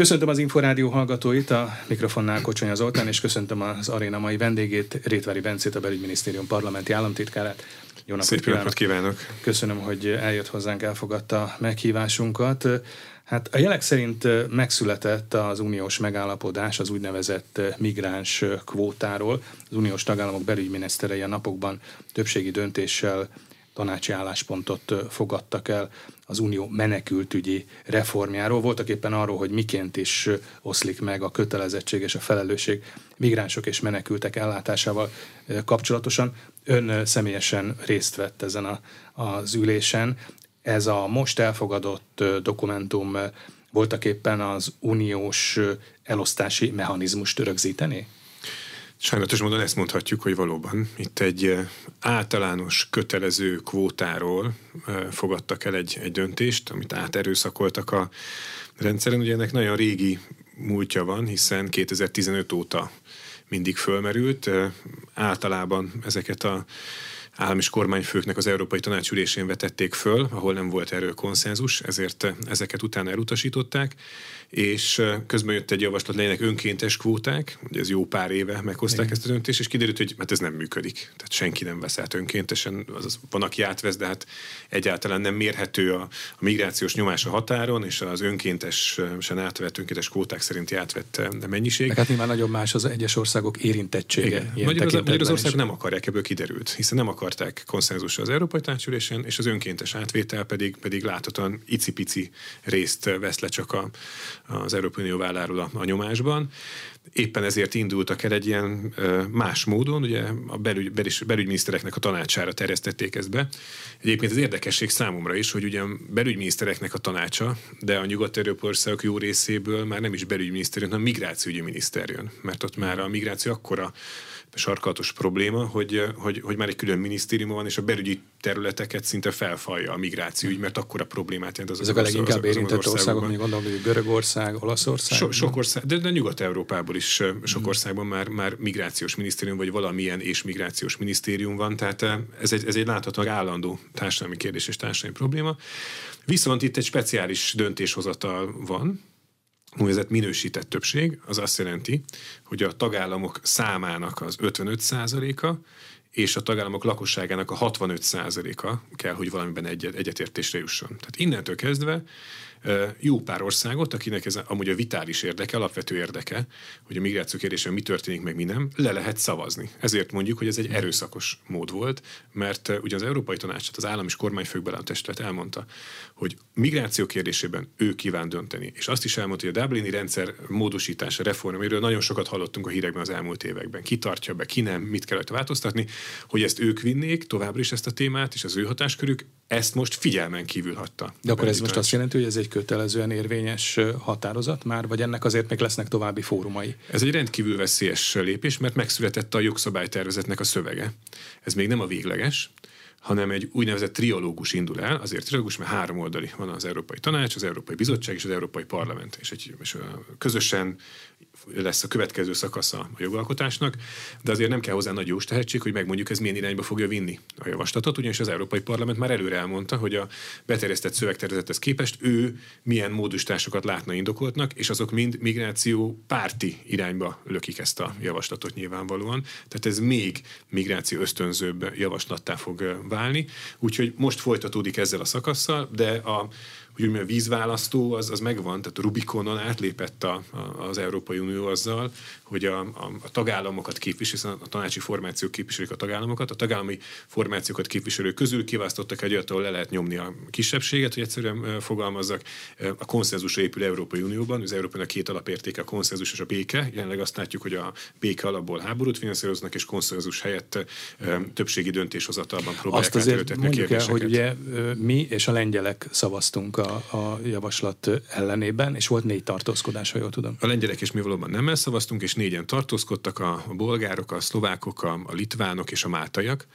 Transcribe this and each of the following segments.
Köszöntöm az Inforádió hallgatóit, a mikrofonnál Kocsonya Zoltán, és köszöntöm az aréna mai vendégét, Rétvári Bencét, a Belügyminisztérium parlamenti államtitkárát. Jó napot, Szép kívánok. kívánok! Köszönöm, hogy eljött hozzánk, elfogadta meghívásunkat. Hát a jelek szerint megszületett az uniós megállapodás az úgynevezett migráns kvótáról. Az uniós tagállamok belügyminiszterei a napokban többségi döntéssel tanácsi álláspontot fogadtak el az unió menekültügyi reformjáról, voltak éppen arról, hogy miként is oszlik meg a kötelezettség és a felelősség migránsok és menekültek ellátásával kapcsolatosan. Ön személyesen részt vett ezen a, az ülésen. Ez a most elfogadott dokumentum voltak éppen az uniós elosztási mechanizmust rögzíteni? Sajnálatos módon ezt mondhatjuk, hogy valóban itt egy általános kötelező kvótáról fogadtak el egy, egy döntést, amit áterőszakoltak a rendszeren. Ugye ennek nagyon régi múltja van, hiszen 2015 óta mindig fölmerült. Általában ezeket a állam és kormányfőknek az Európai Tanácsülésén vetették föl, ahol nem volt erről konszenzus, ezért ezeket utána elutasították és közben jött egy javaslat, legyenek önkéntes kvóták, ugye ez jó pár éve meghozták Igen. ezt a döntést, és kiderült, hogy hát ez nem működik. Tehát senki nem vesz át önkéntesen, azaz van, aki átvesz, de hát egyáltalán nem mérhető a, a migrációs nyomás a határon, és az önkéntesen átvett, önkéntes kvóták szerinti átvett mennyiség. Meg hát nyilván nagyon más az egyes országok érintettsége. Igen. Magyar az országok nem akarják, ebből kiderült, hiszen nem akarták konszenzusra az Európai Tanácsülésen, és az önkéntes átvétel pedig, pedig láthatóan icipici részt vesz le csak a, az Európai Unió válláról a, a nyomásban. Éppen ezért indultak el egy ilyen más módon, ugye a belügy, belügy, belügyminisztereknek a tanácsára terjesztették ezt be. Egyébként az érdekesség számomra is, hogy ugye a belügyminisztereknek a tanácsa, de a nyugat-európai országok jó részéből már nem is belügyminiszter, hanem migrációügyi miniszter jön, mert ott már a migráció akkora sarkalatos probléma, hogy, hogy, hogy már egy külön minisztérium van, és a belügyi területeket szinte felfalja a migrációügy, mert akkor a problémát jelent az Ezek a leginkább az, érintett országok, mondjuk gondolom, hogy Görögország, Olaszország. So, sok ország, de, de Nyugat-Európából is sok hmm. országban már, már migrációs minisztérium, vagy valamilyen és migrációs minisztérium van, tehát ez egy, ez egy láthatóan állandó társadalmi kérdés és társadalmi probléma. Viszont itt egy speciális döntéshozatal van, úgynevezett minősített többség, az azt jelenti, hogy a tagállamok számának az 55%-a és a tagállamok lakosságának a 65%-a kell, hogy valamiben egyet, egyetértésre jusson. Tehát innentől kezdve jó pár országot, akinek ez amúgy a vitális érdeke, alapvető érdeke, hogy a migráció kérdésen mi történik, meg mi nem, le lehet szavazni. Ezért mondjuk, hogy ez egy erőszakos mód volt, mert ugye az Európai Tanácsot, az állam és kormányfőkben a testület elmondta, hogy migráció kérdésében ő kíván dönteni. És azt is elmondta, hogy a Dublini rendszer módosítása, reform, amiről nagyon sokat hallottunk a hírekben az elmúlt években. Ki tartja be, ki nem, mit kell változtatni, hogy ezt ők vinnék továbbra is ezt a témát, és az ő hatáskörük ezt most figyelmen kívül hagyta. De akkor ez most azt jelenti, hogy ez egy kötelezően érvényes határozat már, vagy ennek azért még lesznek további fórumai? Ez egy rendkívül veszélyes lépés, mert megszületett a jogszabálytervezetnek a szövege. Ez még nem a végleges, hanem egy úgynevezett triológus indul el, azért triológus, mert három oldali van az Európai Tanács, az Európai Bizottság és az Európai Parlament, és, egy, és közösen lesz a következő szakasza a jogalkotásnak, de azért nem kell hozzá nagy jós tehetség, hogy megmondjuk, ez milyen irányba fogja vinni a javaslatot, ugyanis az Európai Parlament már előre elmondta, hogy a beterjesztett szövegtervezethez képest ő milyen módosításokat látna indokoltnak, és azok mind migráció párti irányba lökik ezt a javaslatot nyilvánvalóan. Tehát ez még migráció ösztönzőbb javaslattá fog válni. Úgyhogy most folytatódik ezzel a szakasszal, de a hogy a vízválasztó az, az megvan, tehát a Rubikonon átlépett a, a, az Európai Unió azzal, hogy a, a, a tagállamokat képvisel, a tanácsi formációk képviselik a tagállamokat, a tagállami formációkat képviselők közül kiválasztottak egy olyat, ahol le lehet nyomni a kisebbséget, hogy egyszerűen fogalmazzak. A konszenzusra épül Európai Unióban, az Európának két alapértéke a konszenzus és a béke. Jelenleg azt látjuk, hogy a béke alapból háborút finanszíroznak, és konszenzus helyett többségi döntéshozatalban próbálják Azt azért mondjuk el, hogy ugye mi és a lengyelek szavaztunk a, a javaslat ellenében, és volt négy tartózkodás, ha jól tudom. A lengyelek és mi valóban nem elszavaztunk, és négyen tartózkodtak, a, a bolgárok, a szlovákok, a, a litvánok és a máltaiak.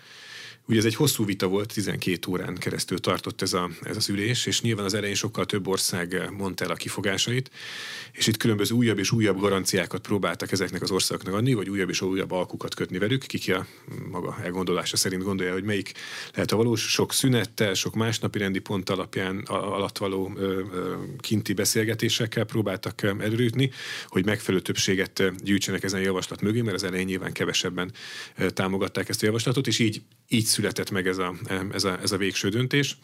Ugye ez egy hosszú vita volt, 12 órán keresztül tartott ez, a, ez az ülés, és nyilván az elején sokkal több ország mondta el a kifogásait, és itt különböző újabb és újabb garanciákat próbáltak ezeknek az országoknak adni, vagy újabb és újabb alkukat kötni velük, ki a maga elgondolása szerint gondolja, hogy melyik lehet a valós, sok szünettel, sok másnapi rendi pont alapján alatt való ö, ö, kinti beszélgetésekkel próbáltak előrütni, hogy megfelelő többséget gyűjtsenek ezen a javaslat mögé, mert az elején nyilván kevesebben támogatták ezt a javaslatot, és így, így született meg ez a, ez, a, ez a végső döntés,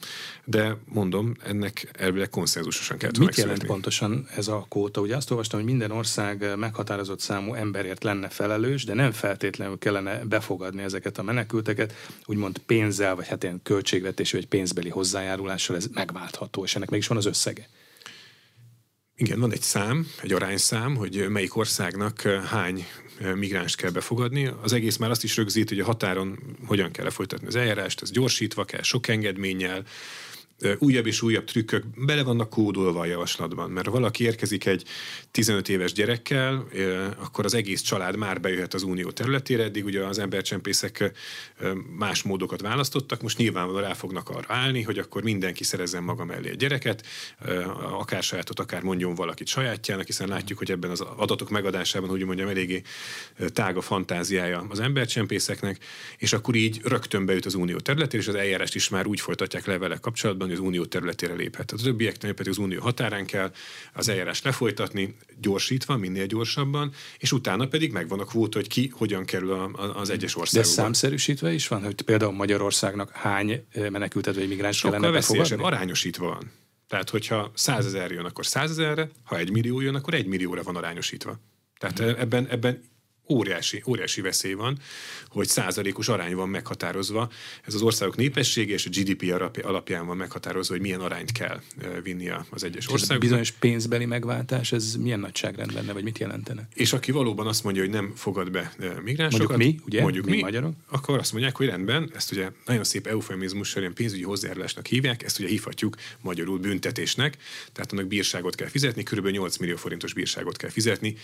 de mondom, ennek elvileg konszenzusosan kell Mit jelent pontosan ez a kóta? Ugye azt olvastam, hogy minden ország meghatározott számú emberért lenne felelős, de nem feltétlenül kellene befogadni ezeket a menekülteket, úgymond pénzzel, vagy hát ilyen költségvetési vagy pénzbeli hozzájárulással ez megváltható, és ennek mégis van az összege. Igen, van egy szám, egy arányszám, hogy melyik országnak hány migráns kell befogadni. Az egész már azt is rögzít, hogy a határon hogyan kell lefolytatni az eljárást, ez gyorsítva kell, sok engedménnyel, újabb és újabb trükkök bele vannak kódolva a javaslatban, mert ha valaki érkezik egy 15 éves gyerekkel, akkor az egész család már bejöhet az unió területére, eddig ugye az embercsempészek más módokat választottak, most nyilvánvalóan rá fognak arra állni, hogy akkor mindenki szerezzen maga mellé egy gyereket, akár sajátot, akár mondjon valakit sajátjának, hiszen látjuk, hogy ebben az adatok megadásában, úgy mondjam, eléggé tága fantáziája az embercsempészeknek, és akkor így rögtön beüt az unió területére, és az eljárást is már úgy folytatják le kapcsolatban, hogy az unió területére léphet. A többieknél pedig az unió határán kell az eljárás lefolytatni, gyorsítva, minél gyorsabban, és utána pedig megvan a kvóta, hogy ki hogyan kerül a, a, az egyes országokba. De számszerűsítve is van, hogy például Magyarországnak hány menekültet vagy migráns kellene befogadni? arányosítva van. Tehát, hogyha százezer jön, akkor százezerre, ha egy millió jön, akkor egy millióra van arányosítva. Tehát hmm. ebben, ebben óriási, óriási veszély van, hogy százalékos arány van meghatározva. Ez az országok népessége és a GDP alapján van meghatározva, hogy milyen arányt kell vinni az egyes országoknak. Bizonyos pénzbeli megváltás, ez milyen nagyságrend lenne, vagy mit jelentene? És aki valóban azt mondja, hogy nem fogad be migránsokat, mondjuk mi, ugye? Mondjuk mi, mi magyarok? akkor azt mondják, hogy rendben, ezt ugye nagyon szép eufemizmussal, ilyen pénzügyi hozzájárulásnak hívják, ezt ugye hívhatjuk magyarul büntetésnek, tehát annak bírságot kell fizetni, kb. 8 millió forintos bírságot kell fizetni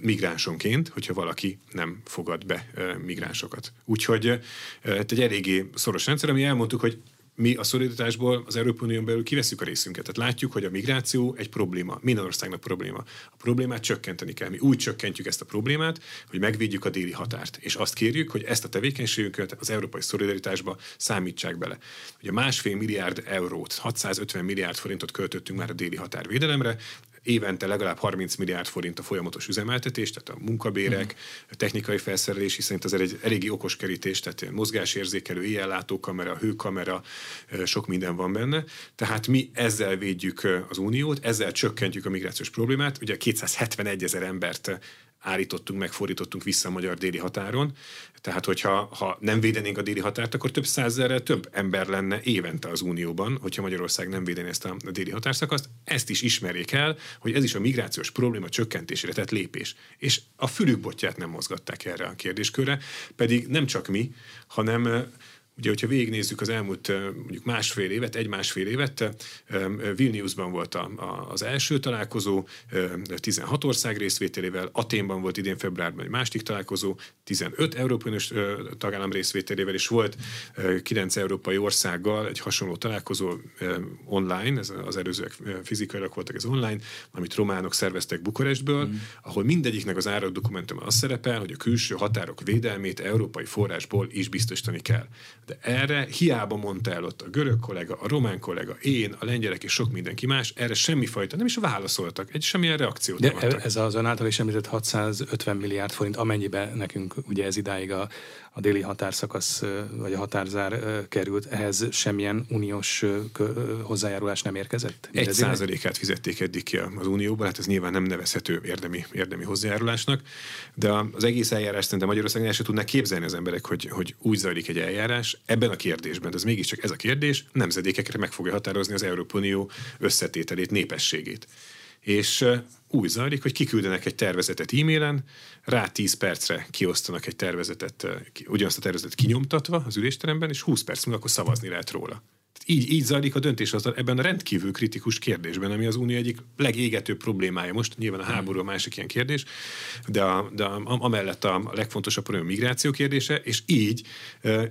migránsonként, hogyha valaki aki nem fogad be migránsokat. Úgyhogy egy eléggé szoros rendszer, ami elmondtuk, hogy mi a szolidaritásból az Európai Unión belül kiveszünk a részünket. Tehát látjuk, hogy a migráció egy probléma, minden országnak probléma. A problémát csökkenteni kell. Mi úgy csökkentjük ezt a problémát, hogy megvédjük a déli határt. És azt kérjük, hogy ezt a tevékenységünket az európai szolidaritásba számítsák bele. Ugye másfél milliárd eurót, 650 milliárd forintot költöttünk már a déli határvédelemre, évente legalább 30 milliárd forint a folyamatos üzemeltetés, tehát a munkabérek, a technikai felszerelés, hiszen itt azért egy eléggé okos kerítés, tehát mozgásérzékelő, éjjellátókamera, hőkamera, sok minden van benne. Tehát mi ezzel védjük az uniót, ezzel csökkentjük a migrációs problémát. Ugye 271 ezer embert állítottunk, megfordítottunk vissza a magyar déli határon. Tehát, hogyha ha nem védenénk a déli határt, akkor több százezerrel több ember lenne évente az Unióban, hogyha Magyarország nem védené ezt a déli határszakaszt. Ezt is ismerjék el, hogy ez is a migrációs probléma csökkentésére tett lépés. És a fülükbotját nem mozgatták erre a kérdéskörre, pedig nem csak mi, hanem Ugye, hogyha végignézzük az elmúlt mondjuk másfél évet, egy-másfél évet, Vilniusban volt a, a, az első találkozó, 16 ország részvételével, Aténban volt idén februárban egy másik találkozó, 15 európai tagállam részvételével, és volt 9 európai országgal egy hasonló találkozó online, ez az előzőek fizikailag voltak ez online, amit románok szerveztek Bukarestből, mm. ahol mindegyiknek az árak dokumentum az szerepel, hogy a külső határok védelmét európai forrásból is biztosítani kell. De erre hiába mondta el ott a görög kollega, a román kollega, én, a lengyelek és sok mindenki más, erre semmifajta, nem is válaszoltak, egy semmilyen reakciót De nem ez az ön által is említett 650 milliárd forint, amennyibe nekünk ugye ez idáig a, a déli határszakasz vagy a határzár került, ehhez semmilyen uniós hozzájárulás nem érkezett? Egy százalékát fizették eddig ki az unióban, hát ez nyilván nem nevezhető érdemi, érdemi hozzájárulásnak, de az egész eljárás szerintem Magyarországon el sem tudnak képzelni az emberek, hogy, hogy úgy zajlik egy eljárás. Ebben a kérdésben, de ez mégiscsak ez a kérdés, nemzedékekre meg fogja határozni az Európai Unió összetételét, népességét és úgy zajlik, hogy kiküldenek egy tervezetet e-mailen, rá 10 percre kiosztanak egy tervezetet, ugyanazt a tervezetet kinyomtatva az ülésteremben, és 20 perc múlva akkor szavazni lehet róla. Így, így zajlik a döntés az ebben a rendkívül kritikus kérdésben, ami az Unió egyik legégetőbb problémája most. Nyilván a háború a másik ilyen kérdés, de, a, de a, amellett a legfontosabb probléma a migráció kérdése, és így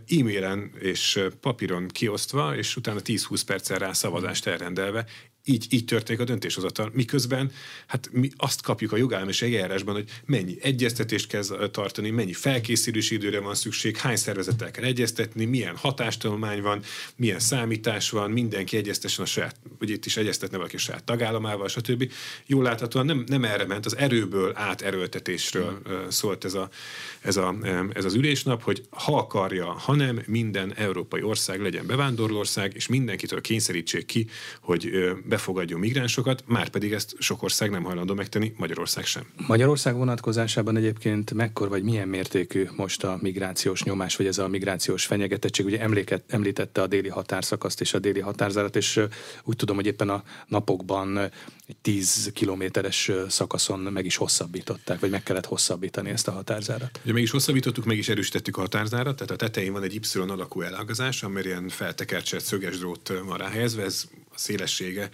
e-mailen és papíron kiosztva, és utána 10-20 perccel rá szavazást elrendelve így, így történik a döntéshozatal. Miközben hát mi azt kapjuk a jogállamiság eljárásban, hogy mennyi egyeztetést kell tartani, mennyi felkészülési időre van szükség, hány szervezettel kell egyeztetni, milyen hatástanulmány van, milyen számítás van, mindenki egyeztessen a saját, vagy itt is egyeztetne valaki a saját tagállamával, stb. Jól láthatóan nem, nem erre ment, az erőből át erőltetésről mm. szólt ez, a, ez, a, ez az ülésnap, hogy ha akarja, hanem minden európai ország legyen bevándorlóország, és mindenkitől kényszerítsék ki, hogy befogadjon migránsokat, már pedig ezt sok ország nem hajlandó megtenni, Magyarország sem. Magyarország vonatkozásában egyébként mekkor vagy milyen mértékű most a migrációs nyomás, vagy ez a migrációs fenyegetettség? Ugye emléket, említette a déli határszakaszt és a déli határzárat, és úgy tudom, hogy éppen a napokban egy 10 kilométeres szakaszon meg is hosszabbították, vagy meg kellett hosszabbítani ezt a határzárat. Ugye meg is hosszabbítottuk, meg is erősítettük a határzárat, tehát a tetején van egy Y alakú elágazás, amely ilyen feltekercselt szöges drót van ráhelyezve, ez szélessége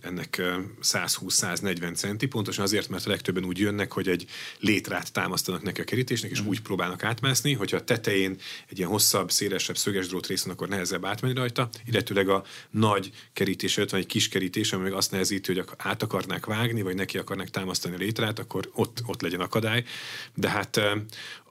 ennek 120-140 centi, pontosan azért, mert a legtöbben úgy jönnek, hogy egy létrát támasztanak neki a kerítésnek, és mm. úgy próbálnak átmászni, hogyha a tetején egy ilyen hosszabb, szélesebb szöges drót részen, akkor nehezebb átmenni rajta, illetőleg a nagy kerítés előtt van egy kis kerítés, ami meg azt nehezíti, hogy át akarnák vágni, vagy neki akarnak támasztani a létrát, akkor ott, ott legyen akadály. De hát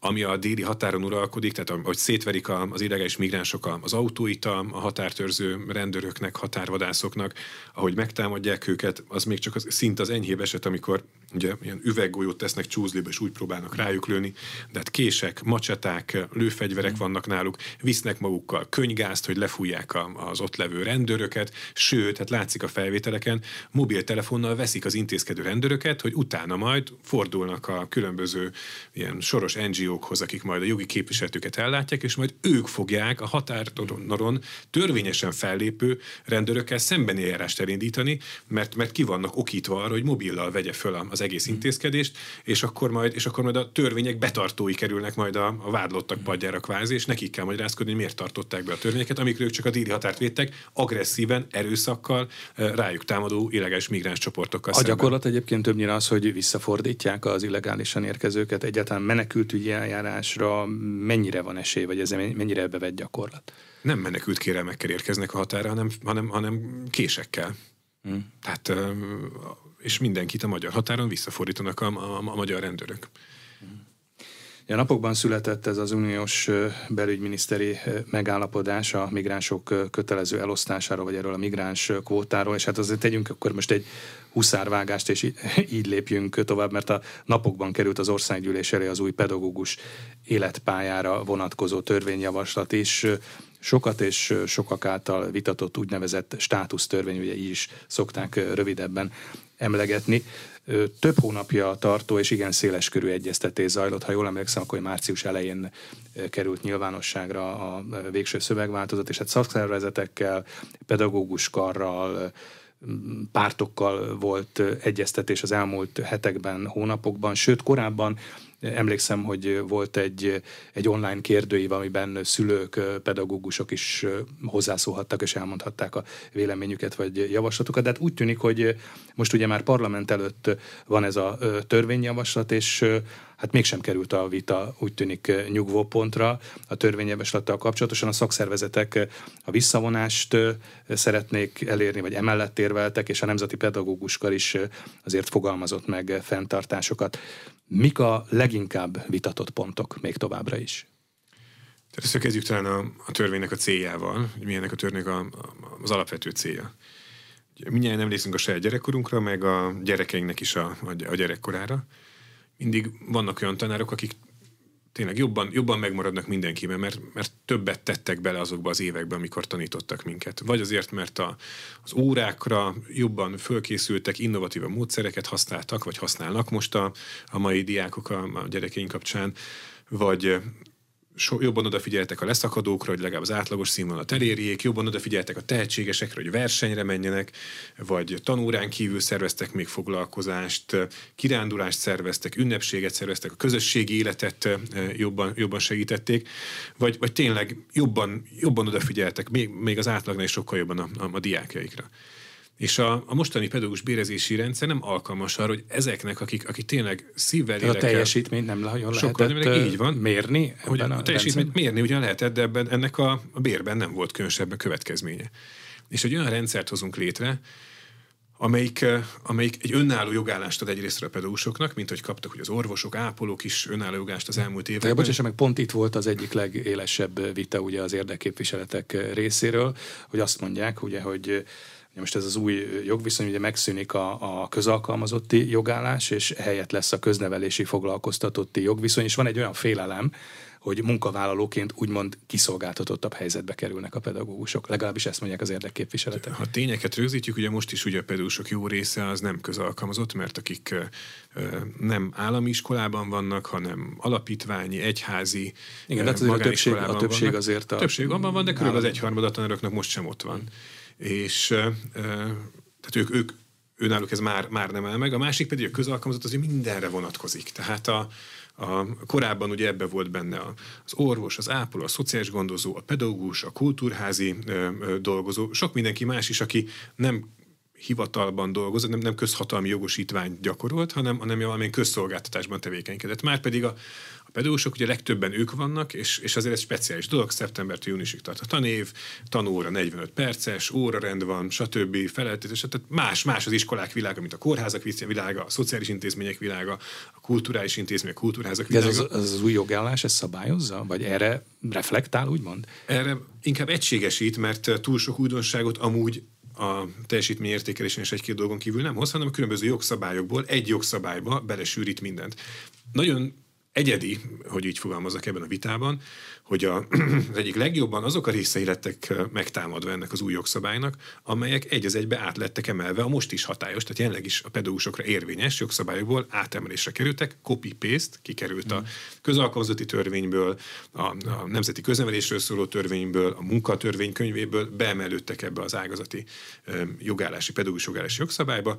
ami a déli határon uralkodik, tehát hogy szétverik az illegális migránsok az autóit a határtörző rendőröknek, határvadászoknak, ahogy megtámadják őket, az még csak az, szint az enyhébb eset, amikor ugye ilyen üveggolyót tesznek csúzliba, és úgy próbálnak rájuk lőni, de hát kések, macseták, lőfegyverek vannak náluk, visznek magukkal könygázt, hogy lefújják az ott levő rendőröket, sőt, hát látszik a felvételeken, mobiltelefonnal veszik az intézkedő rendőröket, hogy utána majd fordulnak a különböző ilyen soros NGO-khoz, akik majd a jogi képviseletüket ellátják, és majd ők fogják a határon törvényesen fellépő rendőrökkel szembeni eljárást elindítani, mert, mert ki vannak okítva arra, hogy mobillal vegye föl az egész intézkedést, és akkor majd, és akkor majd a törvények betartói kerülnek majd a, a vádlottak padjára kvázi, és nekik kell magyarázkodni, hogy miért tartották be a törvényeket, amikről ők csak a déli határt védtek, agresszíven, erőszakkal, rájuk támadó illegális migráns csoportokkal. A szemben. gyakorlat egyébként többnyire az, hogy visszafordítják az illegálisan érkezőket, egyáltalán menekültügyi eljárásra mennyire van esély, vagy ez mennyire bevett gyakorlat? Nem menekült kérelmekkel érkeznek a határa, hanem, hanem, hanem késekkel. Hmm. Tehát és mindenkit a magyar határon visszafordítanak a, a, a magyar rendőrök. A napokban született ez az uniós belügyminiszteri megállapodás a migránsok kötelező elosztásáról, vagy erről a migráns kvótáról, és hát azért tegyünk akkor most egy huszárvágást, és így lépjünk tovább, mert a napokban került az országgyűlés elé az új pedagógus életpályára vonatkozó törvényjavaslat is, sokat és sokak által vitatott úgynevezett státusztörvény, ugye így is szokták rövidebben emlegetni. Több hónapja tartó és igen széles körű egyeztetés zajlott. Ha jól emlékszem, akkor március elején került nyilvánosságra a végső szövegváltozat, és hát szakszervezetekkel, pedagógus karral, pártokkal volt egyeztetés az elmúlt hetekben, hónapokban, sőt korábban Emlékszem, hogy volt egy, egy online kérdőív, amiben szülők, pedagógusok is hozzászólhattak és elmondhatták a véleményüket vagy javaslatokat. De hát úgy tűnik, hogy most ugye már parlament előtt van ez a törvényjavaslat, és hát mégsem került a vita, úgy tűnik nyugvó pontra a törvényjavaslattal kapcsolatosan. A szakszervezetek a visszavonást szeretnék elérni, vagy emellett érveltek, és a Nemzeti Pedagóguskar is azért fogalmazott meg fenntartásokat. Mik a leginkább vitatott pontok még továbbra is? Tehát kezdjük talán a, a törvénynek a céljával, hogy milyennek a törvénynek a, az alapvető célja. Mindjárt emlékszünk a saját gyerekkorunkra, meg a gyerekeinknek is a, a gyerekkorára. Mindig vannak olyan tanárok, akik tényleg jobban, jobban megmaradnak mindenkiben, mert, mert többet tettek bele azokba az években, amikor tanítottak minket. Vagy azért, mert a, az órákra jobban fölkészültek, innovatív módszereket használtak, vagy használnak most a, a mai diákok a, a gyerekeink kapcsán, vagy so, jobban odafigyeltek a leszakadókra, hogy legalább az átlagos színvonalat elérjék, jobban odafigyeltek a tehetségesekre, hogy versenyre menjenek, vagy tanórán kívül szerveztek még foglalkozást, kirándulást szerveztek, ünnepséget szerveztek, a közösségi életet jobban, jobban segítették, vagy, vagy tényleg jobban, jobban odafigyeltek, még, még az átlagnál is sokkal jobban a, a, a diákjaikra. És a, a mostani pedagógus bérezési rendszer nem alkalmas arra, hogy ezeknek, akik, akik tényleg szívvel lélekkel... A teljesítményt nem nagyon sokkal lehetett így van, mérni? Hogy a, a teljesítményt mérni ugyan lehetett, de ebben, ennek a, a bérben nem volt különösebben következménye. És egy olyan rendszert hozunk létre, amelyik, amelyik egy önálló jogállást ad egyrészt a pedagógusoknak, mint hogy kaptak hogy az orvosok, ápolók is önálló jogállást az elmúlt években. De bocsásson meg, pont itt volt az egyik legélesebb vita ugye az érdekképviseletek részéről, hogy azt mondják, ugye, hogy most ez az új jogviszony, ugye megszűnik a, a közalkalmazotti jogállás, és helyett lesz a köznevelési foglalkoztatotti jogviszony, és van egy olyan félelem, hogy munkavállalóként úgymond kiszolgáltatottabb helyzetbe kerülnek a pedagógusok. Legalábbis ezt mondják az érdekképviseletek. Ha tényeket rögzítjük, ugye most is ugye a pedagógusok jó része az nem közalkalmazott, mert akik nem állami iskolában vannak, hanem alapítványi, egyházi, Igen, de azért a többség, a többség vannak. azért a... Többség abban van, de körülbelül az egyharmad a tanároknak most sem ott van és tehát ők, ők őnáluk ez már, már nem áll meg. A másik pedig a közalkalmazott azért mindenre vonatkozik. Tehát a, a, korábban ugye ebbe volt benne az orvos, az ápoló, a szociális gondozó, a pedagógus, a kultúrházi ö, ö, dolgozó, sok mindenki más is, aki nem hivatalban dolgozott, nem, nem közhatalmi jogosítványt gyakorolt, hanem, hanem valamilyen közszolgáltatásban tevékenykedett. Márpedig a, pedagógusok ugye legtöbben ők vannak, és, és azért ez speciális dolog, szeptembertől júniusig tart a tanév, tanóra 45 perces, órarend van, stb. feleltetés, tehát más, más az iskolák világa, mint a kórházak világa, a szociális intézmények világa, a kulturális intézmények, a kultúrházak világa. De ez az, az, az új jogállás ezt szabályozza? Vagy erre reflektál, úgymond? Erre inkább egységesít, mert túl sok újdonságot amúgy a teljesítményértékelésen és egy-két dolgon kívül nem hoz, hanem a különböző jogszabályokból egy jogszabályba belesűrít mindent. Nagyon egyedi, hogy így fogalmazok ebben a vitában, hogy a, az egyik legjobban azok a részei lettek megtámadva ennek az új jogszabálynak, amelyek egy az egybe át lettek emelve a most is hatályos, tehát jelenleg is a pedagógusokra érvényes jogszabályokból átemelésre kerültek, copy-paste, kikerült a mm. közalkalmazotti törvényből, a, a nemzeti köznevelésről szóló törvényből, a munkatörvény könyvéből beemelődtek ebbe az ágazati jogállási, pedagógus jogállási jogszabályba,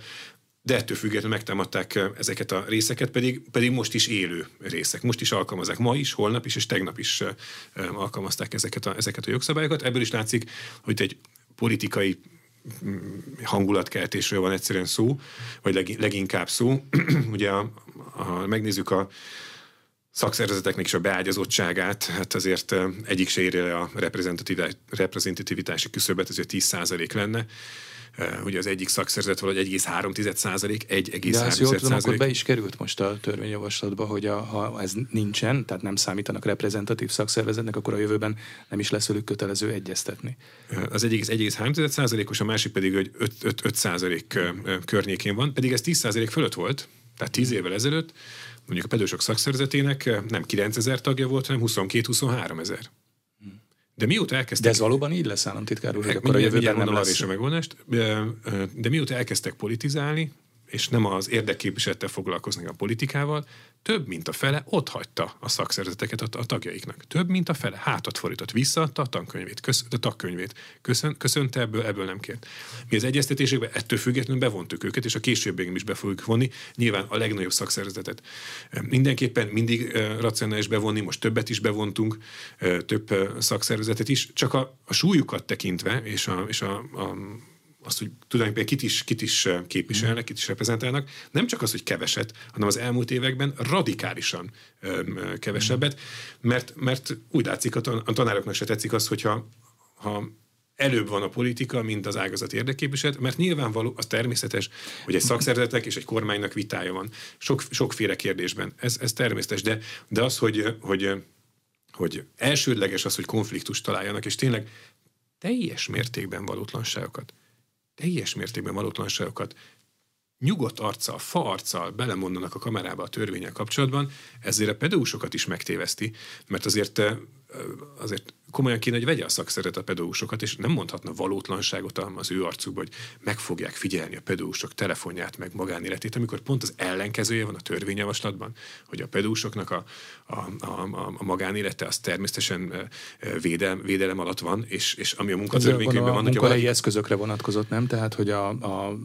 de ettől függetlenül megtámadták ezeket a részeket, pedig, pedig most is élő részek. Most is alkalmazzák. Ma is, holnap is, és tegnap is alkalmazták ezeket a, ezeket a jogszabályokat. Ebből is látszik, hogy egy politikai mm, hangulatkeltésről van egyszerűen szó, vagy leg, leginkább szó. Ugye, ha megnézzük a szakszervezeteknek is a beágyazottságát, hát azért egyik se érje a reprezentativitási küszöbet, ez 10% lenne ugye az egyik szakszervezet valahogy 1,3 százalék, 1,3 százalék. akkor be is került most a törvényjavaslatba, hogy a, ha ez nincsen, tehát nem számítanak reprezentatív szakszervezetnek, akkor a jövőben nem is lesz velük kötelező egyeztetni. Az egyik 1,3 százalékos, a másik pedig, hogy 5, 5, 5 százalék környékén van, pedig ez 10 százalék fölött volt, tehát 10 évvel ezelőtt, mondjuk a pedősök szakszervezetének nem 9000 tagja volt, hanem 22-23 ezer. De mióta elkezdtek... De ez valóban így lesz, államtitkár úr, hogy akkor a jövőben nem lesz... a megoldást. De mióta elkezdtek politizálni, és nem az érdekképviselettel foglalkozni a politikával, több mint a fele ott hagyta a szakszervezeteket a, a tagjaiknak. Több mint a fele hátat fordított, visszaadta a tankönyvét, kösz, a tagkönyvét. Köszön, köszönte ebből, ebből nem kért. Mi az egyeztetésekben ettől függetlenül bevontuk őket, és a későbbiekben is be fogjuk vonni, nyilván a legnagyobb szakszervezetet. Mindenképpen mindig racionális bevonni, most többet is bevontunk, több szakszervezetet is, csak a, a súlyukat tekintve, és a, és a, a azt, hogy tulajdonképpen kit is, kit is képviselnek, kit is reprezentálnak, nem csak az, hogy keveset, hanem az elmúlt években radikálisan öm, kevesebbet, mert, mert úgy látszik, a, tan- a tanároknak se tetszik az, hogyha ha előbb van a politika, mint az ágazat érdeképviselet, mert nyilvánvaló, az természetes, hogy egy szakszervezetek és egy kormánynak vitája van. Sok, sokféle kérdésben. Ez, ez természetes, de, de az, hogy, hogy, hogy elsődleges az, hogy konfliktust találjanak, és tényleg teljes mértékben valótlanságokat teljes mértékben valótlanságokat nyugodt arccal, fa arccal belemondanak a kamerába a törvényel kapcsolatban, ezért a pedagógusokat is megtéveszti, mert azért azért komolyan kéne, hogy vegye a szakszeret a pedagógusokat, és nem mondhatna valótlanságot az ő arcukba, hogy meg fogják figyelni a pedagógusok telefonját, meg magánéletét, amikor pont az ellenkezője van a törvényjavaslatban, hogy a pedagógusoknak a, a, a, a magánélete az természetesen védelem, védelem alatt van, és, és ami a munkatörvénykönyvben van, a munkahelyi eszközökre vonatkozott, nem? Tehát, hogy a, a,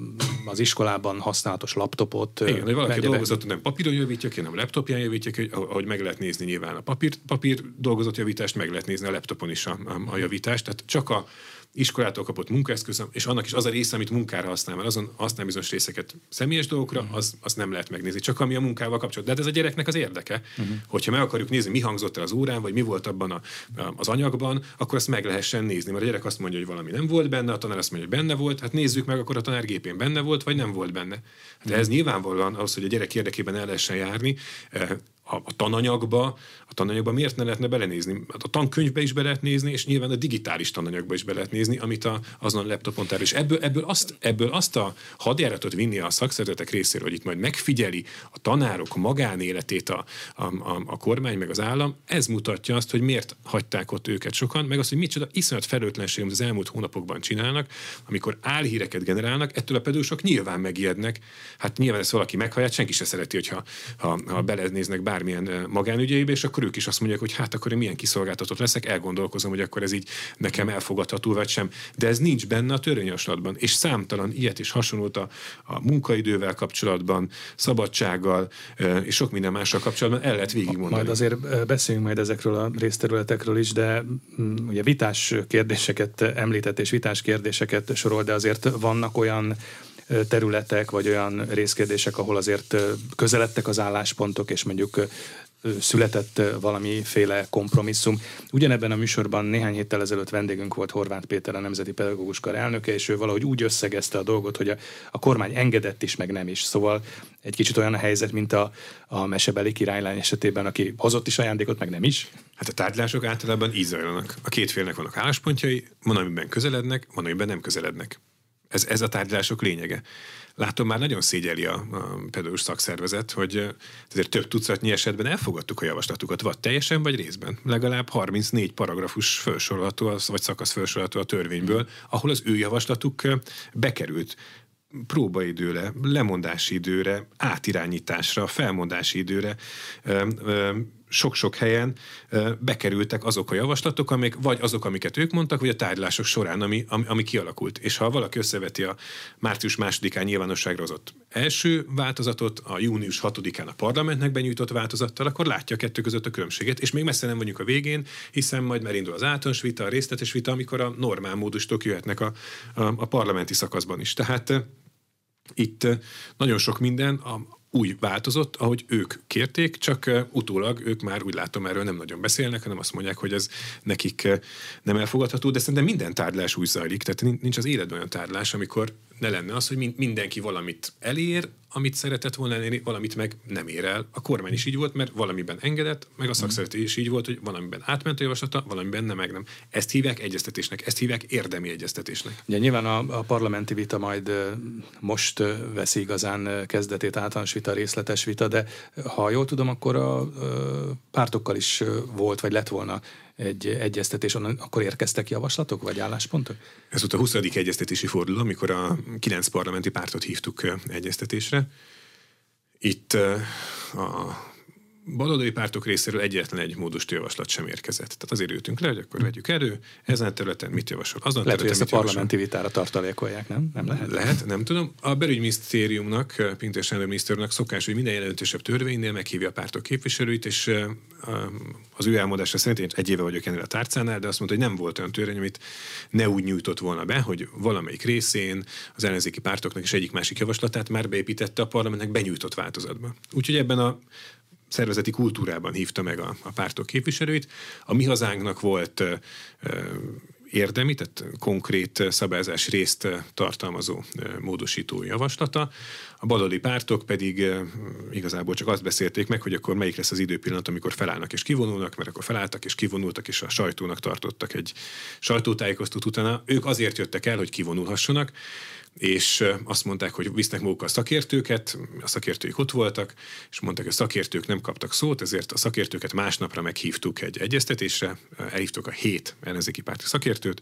az iskolában használatos laptopot... Igen, hogy valaki dolgozott, nem papíron javítja ki, nem laptopján javítja ki, ahogy meg lehet nézni nyilván a papír, papír dolgozott javítást, meg lehet nézni a laptopon is a, a, a javítást. Tehát csak a iskolától kapott munkaeszköz, és annak is az a része, amit munkára használ, mert azon használ bizonyos részeket személyes dolgokra, uh-huh. az, az nem lehet megnézni. Csak ami a munkával kapcsolatban. De hát ez a gyereknek az érdeke. Uh-huh. Hogyha meg akarjuk nézni, mi hangzott el az órán, vagy mi volt abban a, a, az anyagban, akkor azt meg lehessen nézni. Mert a gyerek azt mondja, hogy valami nem volt benne, a tanár azt mondja, hogy benne volt, hát nézzük meg, akkor a tanár gépén benne volt, vagy nem volt benne. Hát uh-huh. ez nyilvánvalóan ahhoz, hogy a gyerek érdekében el lehessen járni, eh, a, a tananyagba, a tananyagba miért ne lehetne belenézni? Hát a tankönyvbe is be lehet nézni, és nyilván a digitális tananyagba is be lehet nézni, amit a, azon a laptopon tár. És ebből, ebből, azt, ebből azt a hadjáratot vinni a szakszervezetek részéről, hogy itt majd megfigyeli a tanárok magánéletét a, a, a, a kormány meg az állam, ez mutatja azt, hogy miért hagyták ott őket sokan, meg azt, hogy micsoda iszonyat felőtlenség, amit az elmúlt hónapokban csinálnak, amikor álhíreket generálnak, ettől a pedagógusok nyilván megijednek. Hát nyilván ezt valaki meghallja, senki se szereti, hogyha ha, ha belenéznek bár bármilyen magánügyeibe, és akkor ők is azt mondják, hogy hát akkor én milyen kiszolgáltatott leszek, elgondolkozom, hogy akkor ez így nekem elfogadható vagy sem. De ez nincs benne a törvényjavaslatban, és számtalan ilyet is hasonlót a, a munkaidővel kapcsolatban, szabadsággal és sok minden mással kapcsolatban el lehet végigmondani. Majd azért beszéljünk majd ezekről a részterületekről is, de mm, ugye vitás kérdéseket említett, és vitás kérdéseket sorol, de azért vannak olyan területek, vagy olyan részkérdések, ahol azért közeledtek az álláspontok, és mondjuk született valamiféle kompromisszum. Ugyanebben a műsorban néhány héttel ezelőtt vendégünk volt Horváth Péter, a Nemzeti Pedagógus Kar elnöke, és ő valahogy úgy összegezte a dolgot, hogy a, a kormány engedett is, meg nem is. Szóval egy kicsit olyan a helyzet, mint a, a mesebeli királylány esetében, aki hozott is ajándékot, meg nem is. Hát a tárgyalások általában így zajlanak. A két félnek vannak álláspontjai, van, amiben közelednek, van, amiben nem közelednek. Ez, ez a tárgyalások lényege. Látom, már nagyon szégyeli a, a pedagógus szakszervezet, hogy azért több tucatnyi esetben elfogadtuk a javaslatukat, vagy teljesen, vagy részben. Legalább 34 paragrafus felsorolható, vagy szakasz felsorolható a törvényből, ahol az ő javaslatuk bekerült próbaidőre, lemondási időre, átirányításra, felmondási időre sok-sok helyen bekerültek azok a javaslatok, amik, vagy azok, amiket ők mondtak, vagy a tárgyalások során, ami, ami, ami kialakult. És ha valaki összeveti a március másodikán nyilvánosságra hozott első változatot, a június 6-án a parlamentnek benyújtott változattal, akkor látja a kettő között a különbséget, és még messze nem vagyunk a végén, hiszen majd már indul az általános vita, a részletes vita, amikor a normál módustok jöhetnek a, a, a parlamenti szakaszban is. Tehát itt nagyon sok minden, úgy változott, ahogy ők kérték, csak utólag ők már úgy látom erről nem nagyon beszélnek, hanem azt mondják, hogy ez nekik nem elfogadható, de szerintem minden tárgyalás úgy zajlik, tehát nincs az életben olyan tárgyalás, amikor ne lenne az, hogy mindenki valamit elér, amit szeretett volna elérni, valamit meg nem ér el. A kormány is így volt, mert valamiben engedett, meg a mhm. szakszereti is így volt, hogy valamiben átment a javaslata, valamiben nem, meg nem. Ezt hívják egyeztetésnek, ezt hívják érdemi egyeztetésnek. Ugye nyilván a, a parlamenti vita majd most veszi igazán kezdetét általános vita, részletes vita, de ha jól tudom, akkor a, a pártokkal is volt, vagy lett volna egy egyeztetés, akkor érkeztek javaslatok vagy álláspontok? Ez volt a 20. egyeztetési forduló, amikor a kilenc parlamenti pártot hívtuk egyeztetésre. Itt a baloldali pártok részéről egyetlen egy módosító javaslat sem érkezett. Tehát azért ültünk le, hogy akkor vegyük elő, ezen a területen mit javasol. Azon lehet, hogy ezt a parlamenti javasol. vitára tartalékolják, nem? Nem lehet? Lehet, nem tudom. A belügyminisztériumnak, Pintér Sándor miniszternek szokás, hogy minden jelentősebb törvénynél meghívja a pártok képviselőit, és az ő elmondása szerint, én egy éve vagyok ennél a tárcánál, de azt mondta, hogy nem volt olyan törvény, amit ne úgy nyújtott volna be, hogy valamelyik részén az ellenzéki pártoknak is egyik másik javaslatát már beépítette a parlamentnek benyújtott változatba. Úgyhogy ebben a szervezeti kultúrában hívta meg a, a pártok képviselőit. A mi hazánknak volt érdemi, tehát konkrét szabályzás részt tartalmazó módosító javaslata. A baloldali pártok pedig igazából csak azt beszélték meg, hogy akkor melyik lesz az időpillanat, amikor felállnak és kivonulnak, mert akkor felálltak és kivonultak, és a sajtónak tartottak egy sajtótájékoztató utána. Ők azért jöttek el, hogy kivonulhassanak, és azt mondták, hogy visznek magukkal szakértőket, a szakértőik ott voltak, és mondták, hogy a szakértők nem kaptak szót, ezért a szakértőket másnapra meghívtuk egy egyeztetésre, elhívtuk a hét ellenzéki párti szakértőt,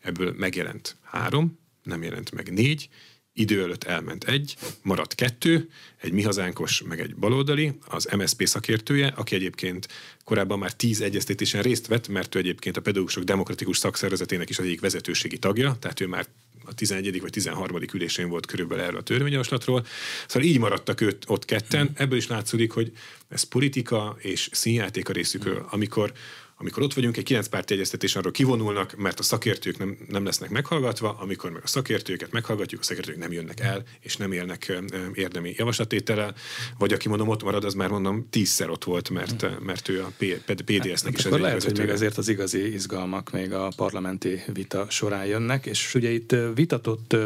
ebből megjelent három, nem jelent meg négy, idő előtt elment egy, maradt kettő, egy mi hazánkos, meg egy baloldali, az MSP szakértője, aki egyébként korábban már tíz egyeztetésen részt vett, mert ő egyébként a pedagógusok demokratikus szakszervezetének is az egyik vezetőségi tagja, tehát ő már a 11. vagy 13. ülésén volt körülbelül erről a törvényjavaslatról. Szóval így maradtak őt ott ketten. Ebből is látszik, hogy ez politika és színjáték a részükről. Amikor amikor ott vagyunk egy kilenc párti egyeztetésen, arról kivonulnak, mert a szakértők nem, nem lesznek meghallgatva, amikor meg a szakértőket meghallgatjuk, a szakértők nem jönnek el, és nem élnek érdemi javaslatétele, vagy aki mondom ott marad, az már mondom tízszer ott volt, mert, mert ő a PDS-nek hát, is akkor lehet, hogy még azért az igazi izgalmak még a parlamenti vita során jönnek, és ugye itt vitatott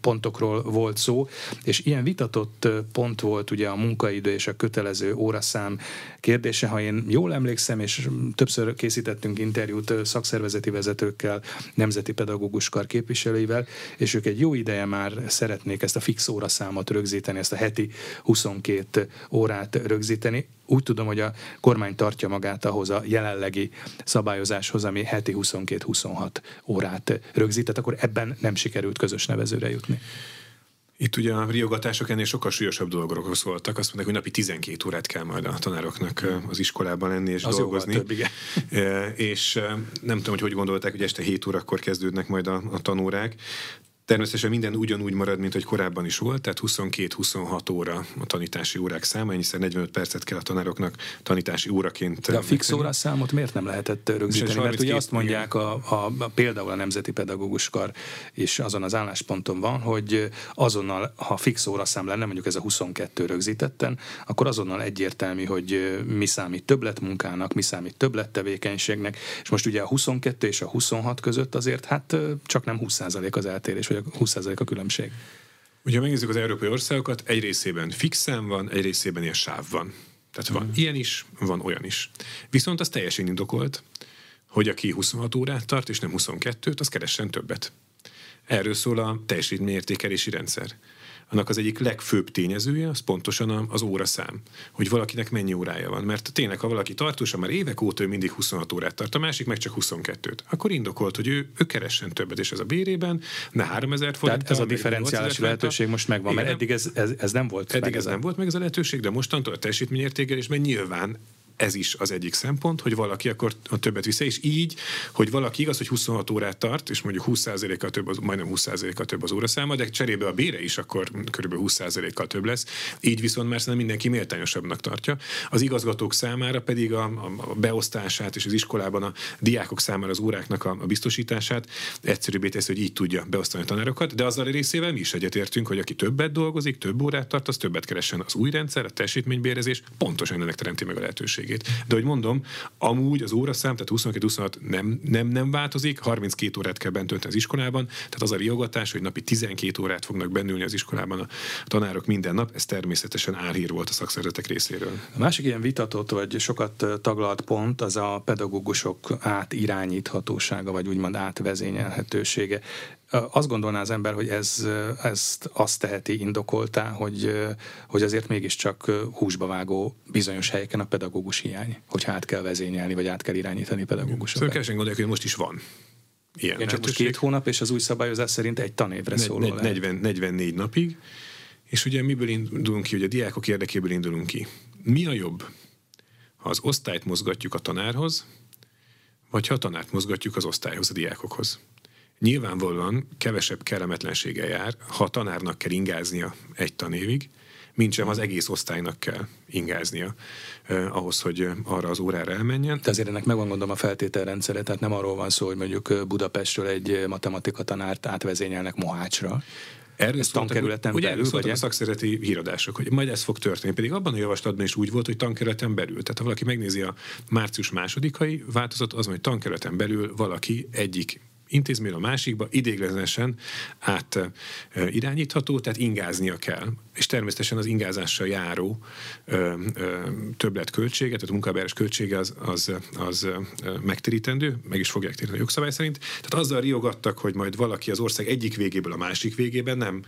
pontokról volt szó, és ilyen vitatott pont volt ugye a munkaidő és a kötelező óraszám kérdése, ha én jól emlékszem, és többször többször készítettünk interjút szakszervezeti vezetőkkel, nemzeti pedagógus kar képviselőivel, és ők egy jó ideje már szeretnék ezt a fix óraszámot rögzíteni, ezt a heti 22 órát rögzíteni. Úgy tudom, hogy a kormány tartja magát ahhoz a jelenlegi szabályozáshoz, ami heti 22-26 órát rögzített, akkor ebben nem sikerült közös nevezőre jutni. Itt ugye a riogatások ennél sokkal súlyosabb dolgokról szóltak. Azt mondták, hogy napi 12 órát kell majd a tanároknak az iskolában lenni és az dolgozni. Több, igen. És nem tudom, hogy hogy gondolták, hogy este 7 órakor kezdődnek majd a, a tanórák. Természetesen minden ugyanúgy marad, mint hogy korábban is volt, tehát 22-26 óra a tanítási órák száma, hiszen 45 percet kell a tanároknak tanítási óraként. De a fix órás számot miért nem lehetett rögzíteni? Mert ugye azt mondják, a, a, a, például a Nemzeti Pedagógus Kar is azon az állásponton van, hogy azonnal, ha fix óraszám lenne, mondjuk ez a 22 rögzítetten, akkor azonnal egyértelmű, hogy mi számít többletmunkának, mi számít többlettevékenységnek, és most ugye a 22 és a 26 között azért hát csak nem 20% az eltérés, vagy 20% a különbség. Ugye ha megnézzük az európai országokat, egy részében fixen van, egy részében ilyen sáv van. Tehát van mm. ilyen is, van olyan is. Viszont az teljesen indokolt, hogy aki 26 órát tart, és nem 22-t, az keressen többet. Erről szól a teljesítményértékelési rendszer annak az egyik legfőbb tényezője az pontosan az óraszám, hogy valakinek mennyi órája van. Mert tényleg, ha valaki tartósan már évek óta ő mindig 26 órát tart, a másik meg csak 22-t, akkor indokolt, hogy ő, ő keressen többet, és ez a bérében ne 3000 forint. Tehát ez a differenciális lehetőség most megvan, mert eddig ez, ez, ez nem volt Eddig ez, ez nem volt meg ez a lehetőség, de mostantól a teljesítményértékelésben nyilván ez is az egyik szempont, hogy valaki akkor a többet vissza, és így, hogy valaki igaz, hogy 26 órát tart, és mondjuk 20%-kal több, az, majdnem 20%-kal több az óraszáma, de cserébe a bére is akkor kb. 20%-kal több lesz. Így viszont már szerintem mindenki méltányosabbnak tartja. Az igazgatók számára pedig a, a beosztását és az iskolában a diákok számára az óráknak a, a biztosítását egyszerűbbé teszi, hogy így tudja beosztani a tanárokat, de azzal a részével mi is egyetértünk, hogy aki többet dolgozik, több órát tart, az többet keresen. Az új rendszer, a teljesítménybérezés pontosan ennek teremti meg a lehetőségét segít. De hogy mondom, amúgy az óraszám, tehát 22-26 nem, nem, nem változik, 32 órát kell bent az iskolában, tehát az a riogatás, hogy napi 12 órát fognak bennülni az iskolában a tanárok minden nap, ez természetesen álhír volt a szakszervezetek részéről. A másik ilyen vitatott, vagy sokat taglalt pont, az a pedagógusok átirányíthatósága, vagy úgymond átvezényelhetősége azt gondolná az ember, hogy ez, ezt azt teheti indokoltá, hogy, hogy azért mégiscsak húsba vágó bizonyos helyeken a pedagógus hiány, hogy át kell vezényelni, vagy át kell irányítani pedagógusokat. Szóval kevesen gondolják, hogy most is van. Ilyen Igen, csak most két hónap, és az új szabályozás szerint egy tanévre ne, szóló ne, 40, 44 napig, és ugye miből indulunk ki, hogy a diákok érdekéből indulunk ki. Mi a jobb? Ha az osztályt mozgatjuk a tanárhoz, vagy ha a tanárt mozgatjuk az osztályhoz, a diákokhoz. Nyilvánvalóan kevesebb kellemetlensége jár, ha a tanárnak kell ingáznia egy tanévig, mint sem az egész osztálynak kell ingáznia eh, ahhoz, hogy arra az órára elmenjen. De azért ennek megvan gondolom a feltételrendszere, tehát nem arról van szó, hogy mondjuk Budapestről egy matematika tanárt átvezényelnek Mohácsra. Erről tankerületen belül, erről vagy a szakszereti híradások, hogy majd ez fog történni. Pedig abban a javaslatban is úgy volt, hogy tankerületen belül. Tehát ha valaki megnézi a március másodikai változat, az, hogy tankerületen belül valaki egyik intézmény a másikba idéglenesen át irányítható, tehát ingáznia kell. És természetesen az ingázással járó ö, ö, többletköltsége, tehát a munkabáros költsége az, az, az megtérítendő, meg is fogják téríteni a jogszabály szerint. Tehát azzal riogattak, hogy majd valaki az ország egyik végéből a másik végében nem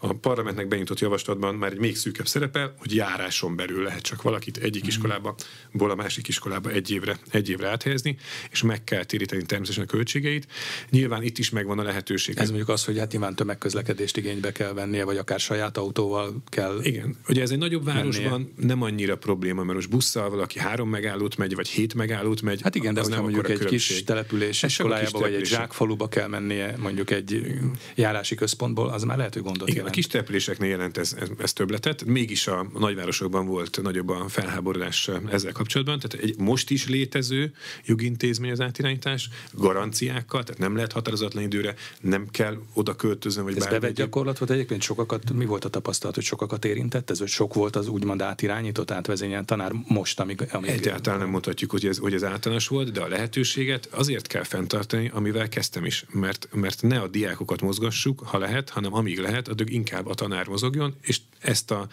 a parlamentnek benyújtott javaslatban már egy még szűkebb szerepel, hogy járáson belül lehet csak valakit egyik mhm. iskolába, ból a másik iskolába egy évre, egy évre áthelyezni, és meg kell téríteni természetesen a költségeit. Nyilván itt is megvan a lehetőség. Ez mondjuk az, hogy hát nyilván tömegközlekedést igénybe kell vennie, vagy akár saját autóval kell. Igen. Ugye ez egy nagyobb városban mennie. nem annyira probléma, mert most busszal valaki három megállót megy, vagy hét megállót megy. Hát igen, de ha mondjuk egy kis település iskolájába, vagy egy zsákfaluba kell mennie, mondjuk egy járási központból, az már lehet, hogy gondot igen, a kis településeknél jelent ez, ez, ez többletet, mégis a nagyvárosokban volt nagyobb a felháborodás ezzel kapcsolatban. Tehát egy most is létező jogintézmény az átirányítás, garanciákkal, tehát nem lehet határozatlan időre, nem kell oda költözön, vagy Ez bevett gyakorlat volt egyébként sokakat, mi volt a tapasztalat, hogy sokakat érintett? Ez, hogy sok volt az úgymond átirányított, átvezényelt tanár most, amíg... amíg Egyáltalán nem mondhatjuk, hogy ez, hogy ez általános volt, de a lehetőséget azért kell fenntartani, amivel kezdtem is, mert, mert ne a diákokat mozgassuk, ha lehet, hanem amíg lehet, addig inkább a tanár mozogjon, és ezt a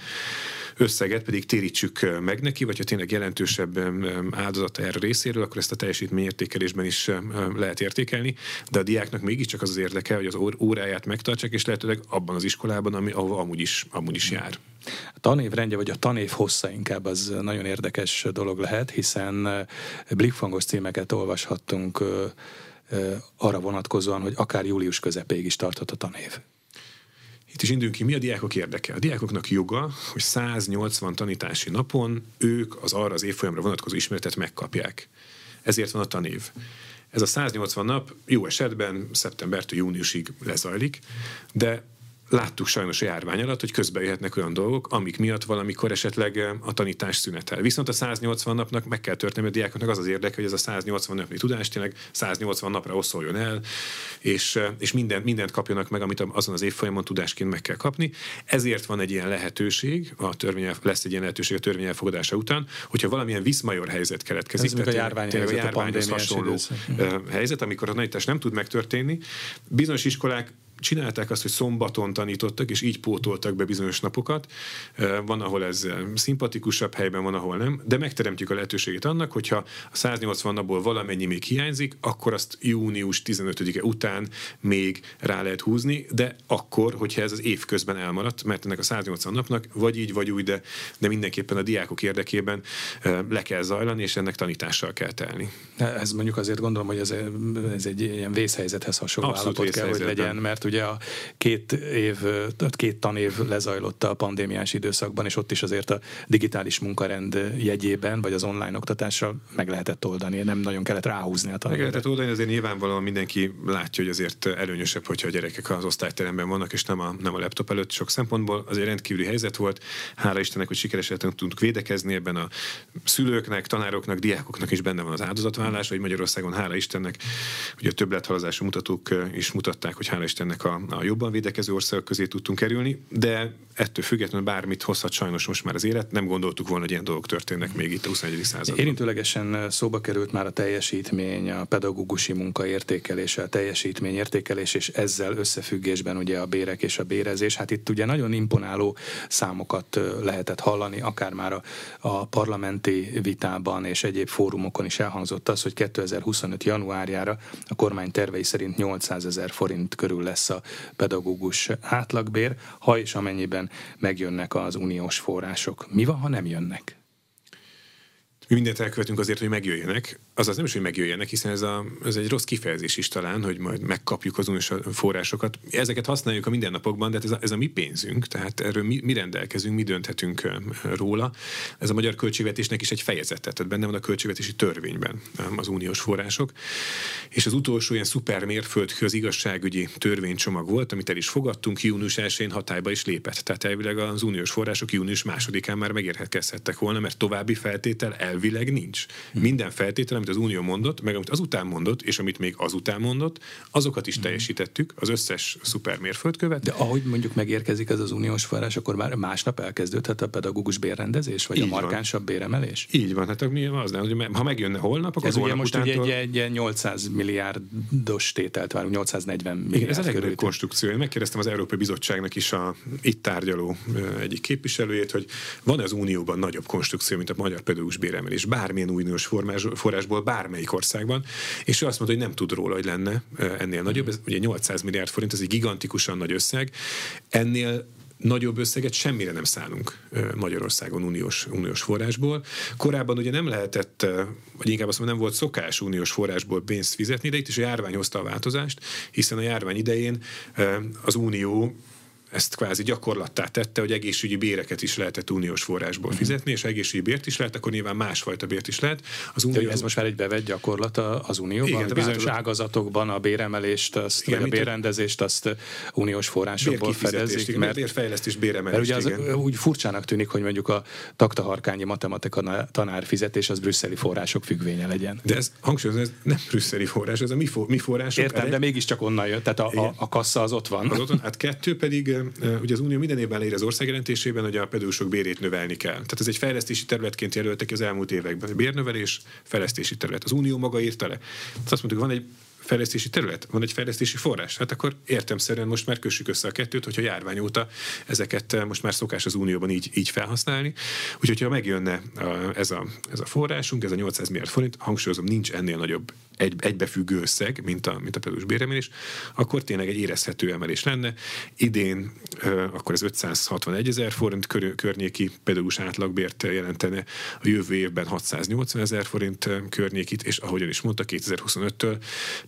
összeget pedig térítsük meg neki, vagy ha tényleg jelentősebb áldozata erre részéről, akkor ezt a teljesítményértékelésben is lehet értékelni, de a diáknak mégiscsak az az érdeke, hogy az óráját megtartsák, és lehetőleg abban az iskolában, ami, ahol amúgy is, is jár. A tanév rendje, vagy a tanév hossza inkább az nagyon érdekes dolog lehet, hiszen blikfangos címeket olvashattunk arra vonatkozóan, hogy akár július közepéig is tarthat a tanév. Itt is indulunk ki, mi a diákok érdeke? A diákoknak joga, hogy 180 tanítási napon ők az arra az évfolyamra vonatkozó ismeretet megkapják. Ezért van a tanév. Ez a 180 nap jó esetben szeptembertől júniusig lezajlik, de láttuk sajnos a járvány alatt, hogy közbe jöhetnek olyan dolgok, amik miatt valamikor esetleg a tanítás szünetel. Viszont a 180 napnak meg kell történni, a diákoknak az az érdeke, hogy ez a 180 napni tudás tényleg 180 napra oszoljon el, és, és mindent, mindent kapjanak meg, amit azon az évfolyamon tudásként meg kell kapni. Ezért van egy ilyen lehetőség, a törvény, lesz egy ilyen lehetőség a törvény elfogadása után, hogyha valamilyen viszmajor helyzet keletkezik, ez tehát a járvány helyzet, a járványhoz hasonló időszak. helyzet, amikor a tanítás nem tud megtörténni. Bizonyos iskolák csinálták azt, hogy szombaton tanítottak, és így pótoltak be bizonyos napokat. Van, ahol ez szimpatikusabb helyben, van, ahol nem, de megteremtjük a lehetőségét annak, hogyha a 180 napból valamennyi még hiányzik, akkor azt június 15-e után még rá lehet húzni, de akkor, hogyha ez az év közben elmaradt, mert ennek a 180 napnak vagy így, vagy úgy, de, de mindenképpen a diákok érdekében le kell zajlani, és ennek tanítással kell telni. Ez mondjuk azért gondolom, hogy ez, ez egy ilyen vészhelyzethez hasonló Abszolút állapot kell, hogy legyen, mert ugye a két év, két tanév lezajlott a pandémiás időszakban, és ott is azért a digitális munkarend jegyében, vagy az online oktatással meg lehetett oldani, nem nagyon kellett ráhúzni a Meg lehetett oldani, azért nyilvánvalóan mindenki látja, hogy azért előnyösebb, hogyha a gyerekek az osztályteremben vannak, és nem a, nem a laptop előtt sok szempontból. Azért rendkívüli helyzet volt. Hála Istennek, hogy sikeresen tudtunk védekezni ebben a szülőknek, tanároknak, diákoknak is benne van az áldozatvállás, vagy Magyarországon hála Istennek, ugye a többlethalazású mutatók is mutatták, hogy hála Istennek a, a jobban védekező országok közé tudtunk kerülni, de ettől függetlenül bármit hozhat sajnos most már az élet. Nem gondoltuk volna, hogy ilyen dolgok történnek még itt a 21. században. Érintőlegesen szóba került már a teljesítmény, a pedagógusi munka értékelése, a teljesítmény értékelés, és ezzel összefüggésben ugye a bérek és a bérezés. Hát itt ugye nagyon imponáló számokat lehetett hallani, akár már a, a parlamenti vitában és egyéb fórumokon is elhangzott az, hogy 2025. januárjára a kormány tervei szerint 800 ezer forint körül lesz a pedagógus átlagbér, ha és amennyiben megjönnek az uniós források. Mi van, ha nem jönnek? Mi mindent elkövetünk azért, hogy megjöjjenek azaz nem is, hogy megjöjjenek, hiszen ez, a, ez egy rossz kifejezés is talán, hogy majd megkapjuk az uniós forrásokat. Ezeket használjuk a mindennapokban, de hát ez a, ez a mi pénzünk, tehát erről mi, mi rendelkezünk, mi dönthetünk róla. Ez a magyar költségvetésnek is egy fejezete, tehát benne van a költségvetési törvényben az uniós források. És az utolsó ilyen szuper mérföldkő az igazságügyi törvénycsomag volt, amit el is fogadtunk, június 1-én hatályba is lépett. Tehát elvileg az uniós források június másodikán már megérhetkezhettek volna, mert további feltétel elvileg nincs. Hm. Minden feltétel, amit az Unió mondott, meg amit azután mondott, és amit még azután mondott, azokat is hm. teljesítettük, az összes szuper mérföldkövet. De ahogy mondjuk megérkezik ez az uniós forrás, akkor már másnap elkezdődhet a pedagógus bérrendezés, vagy Így a markánsabb van. béremelés? Így van, hát mi az nem, hogy ha megjönne holnap, akkor ez ugye most utántól... ugye egy, egy 800 milliárdos tételt várunk, 840 milliárd Igen, ez a legnagyobb konstrukció. Én megkérdeztem az Európai Bizottságnak is a itt tárgyaló egyik képviselőjét, hogy van az Unióban nagyobb konstrukció, mint a magyar pedagógus béremelés, bármilyen uniós forrásból, bármelyik országban, és ő azt mondta, hogy nem tud róla, hogy lenne ennél nagyobb. Ez ugye 800 milliárd forint, ez egy gigantikusan nagy összeg. Ennél nagyobb összeget semmire nem szánunk Magyarországon uniós, uniós forrásból. Korábban ugye nem lehetett, vagy inkább azt mondom, nem volt szokás uniós forrásból pénzt fizetni, de itt is a járvány hozta a változást, hiszen a járvány idején az unió ezt kvázi gyakorlattá tette, hogy egészségügyi béreket is lehetett uniós forrásból uh-huh. fizetni, és egészségügyi bért is lehet, akkor nyilván másfajta bért is lehet. Az unió... ez most már egy bevett gyakorlat az unióban? Igen, bizonyos változat... ágazatokban a béremelést, azt, igen, vagy a bérrendezést azt uniós forrásokból fedezik. Mert bérfejlesztés, béremelést. Mert ugye az, úgy furcsának tűnik, hogy mondjuk a taktaharkányi matematika tanár fizetés az brüsszeli források függvénye legyen. De ez hangsúlyozom, ez nem brüsszeli forrás, ez a mi, for, mi források. Értem, elég... de mégiscsak onnan jött, tehát a, a, a kassa az ott van. Az ott van. Hát kettő pedig ugye az Unió minden évben leír az országjelentésében, hogy a pedagógusok bérét növelni kell. Tehát ez egy fejlesztési területként jelöltek az elmúlt években. Bérnövelés, fejlesztési terület. Az Unió maga írta le. Tehát azt mondtuk, van egy fejlesztési terület, van egy fejlesztési forrás. Hát akkor értemszerűen most már kössük össze a kettőt, hogyha járvány óta ezeket eh, most már szokás az Unióban így, így felhasználni. Úgyhogy, ha megjönne ez a, ez a forrásunk, ez a 800 milliárd forint, hangsúlyozom, nincs ennél nagyobb egy, egybefüggő összeg, mint a, mint a pedagógus béremelés, akkor tényleg egy érezhető emelés lenne. Idén akkor ez 561 ezer forint kör, környéki pedagógus átlagbért jelentene, a jövő évben 680 ezer forint környékit, és ahogyan is mondta, 2025-től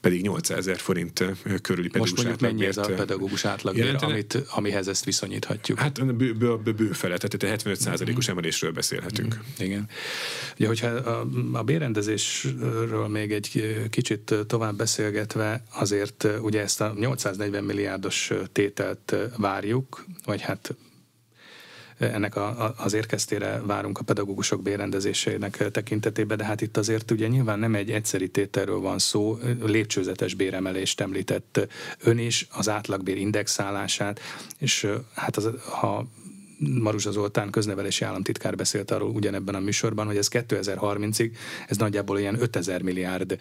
pedig 800 ezer forint körüli pedagógus Most mondjuk mennyi ez a pedagógus átlagbér, amit, amihez ezt viszonyíthatjuk? Hát bő, bő, bő, bő fele, tehát 75 százalékos mm. emelésről beszélhetünk. Mm, igen. Ugye, hogyha a, a bérendezésről még egy kicsit tovább beszélgetve, azért ugye ezt a 840 milliárdos tételt várjuk, vagy hát ennek a, az érkeztére várunk a pedagógusok bérendezésének tekintetében, de hát itt azért ugye nyilván nem egy egyszeri tételről van szó, lépcsőzetes béremelést említett ön is, az átlagbér indexálását, és hát az, ha Maruzsa Zoltán köznevelési államtitkár beszélt arról ugyanebben a műsorban, hogy ez 2030-ig ez nagyjából ilyen 5000 milliárd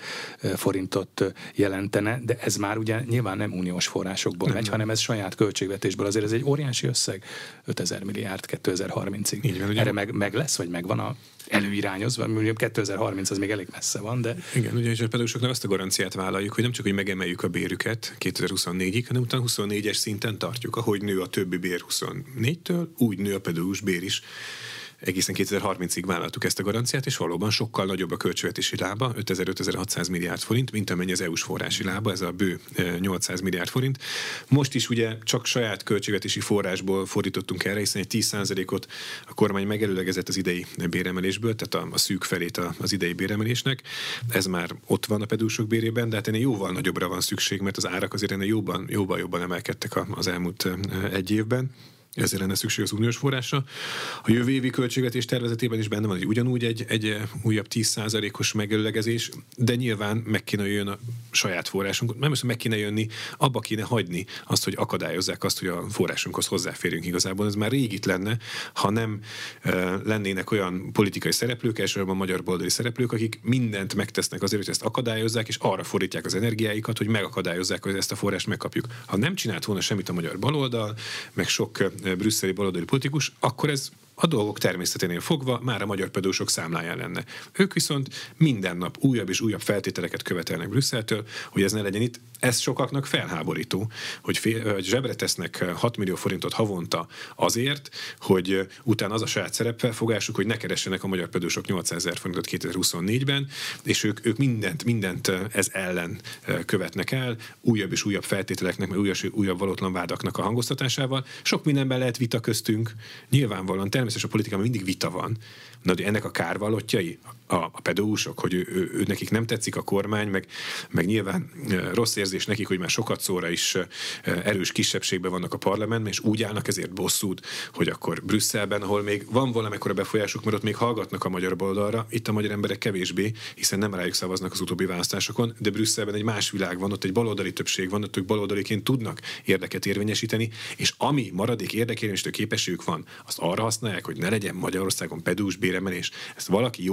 forintot jelentene, de ez már ugye nyilván nem uniós forrásokból nem, megy, nem. hanem ez saját költségvetésből. Azért ez egy óriási összeg, 5000 milliárd 2030-ig. Így van, ugye? Erre meg, meg lesz, vagy megvan a előirányozva, mondjuk 2030 az még elég messze van, de... Igen, ugye és a pedagógusoknak azt a garanciát vállaljuk, hogy nem csak, hogy megemeljük a bérüket 2024-ig, hanem utána 24-es szinten tartjuk, ahogy nő a többi bér 24-től, úgy nő a pedagógus bér is egészen 2030-ig vállaltuk ezt a garanciát, és valóban sokkal nagyobb a költségvetési lába, 5500 milliárd forint, mint amennyi az EU-s forrási lába, ez a bő 800 milliárd forint. Most is ugye csak saját költségvetési forrásból fordítottunk erre, hiszen egy 10%-ot a kormány megelőlegezett az idei béremelésből, tehát a, a szűk felét az idei béremelésnek. Ez már ott van a pedúsok bérében, de hát ennél jóval nagyobbra van szükség, mert az árak azért ennél jobban, jobban, jobban emelkedtek az elmúlt egy évben ezért lenne szükség az uniós forrásra. A jövő évi költségvetés tervezetében is benne van, hogy ugyanúgy egy, egy újabb 10%-os megelőlegezés, de nyilván meg kéne jön a saját forrásunk, nem hogy meg kéne jönni, abba kéne hagyni azt, hogy akadályozzák azt, hogy a forrásunkhoz hozzáférjünk igazából. Ez már rég itt lenne, ha nem e, lennének olyan politikai szereplők, elsősorban magyar baloldali szereplők, akik mindent megtesznek azért, hogy ezt akadályozzák, és arra fordítják az energiáikat, hogy megakadályozzák, hogy ezt a forrást megkapjuk. Ha nem csinált volna semmit a magyar baloldal, meg sok brüsszeli baloldali politikus, akkor ez a dolgok természeténél fogva már a magyar pedósok számláján lenne. Ők viszont minden nap újabb és újabb feltételeket követelnek Brüsszeltől, hogy ez ne legyen itt. Ez sokaknak felháborító, hogy, fél, hogy zsebre tesznek 6 millió forintot havonta azért, hogy utána az a saját szerepfelfogásuk, hogy ne keressenek a magyar pedósok 800 ezer forintot 2024-ben, és ők, ők mindent, mindent ez ellen követnek el, újabb és újabb feltételeknek, meg újabb, újabb valótlan vádaknak a hangoztatásával. Sok mindenben lehet vita köztünk, nyilvánvalóan természetesen a politikában mindig vita van, Na, de ennek a kárvalotjai, a, a pedagógusok, hogy ő, ő, ő, nekik nem tetszik a kormány, meg, meg nyilván rossz érzés nekik, hogy már sokat szóra is erős kisebbségben vannak a parlamentben, és úgy állnak ezért bosszút, hogy akkor Brüsszelben, ahol még van valamikor a befolyásuk, mert ott még hallgatnak a magyar oldalra, itt a magyar emberek kevésbé, hiszen nem rájuk szavaznak az utóbbi választásokon, de Brüsszelben egy más világ van, ott egy baloldali többség van, ott ők baloldaliként tudnak érdeket érvényesíteni, és ami maradék érdekérvényesítő képességük van, azt arra használják, hogy ne legyen Magyarországon pedús béremelés. Ezt valaki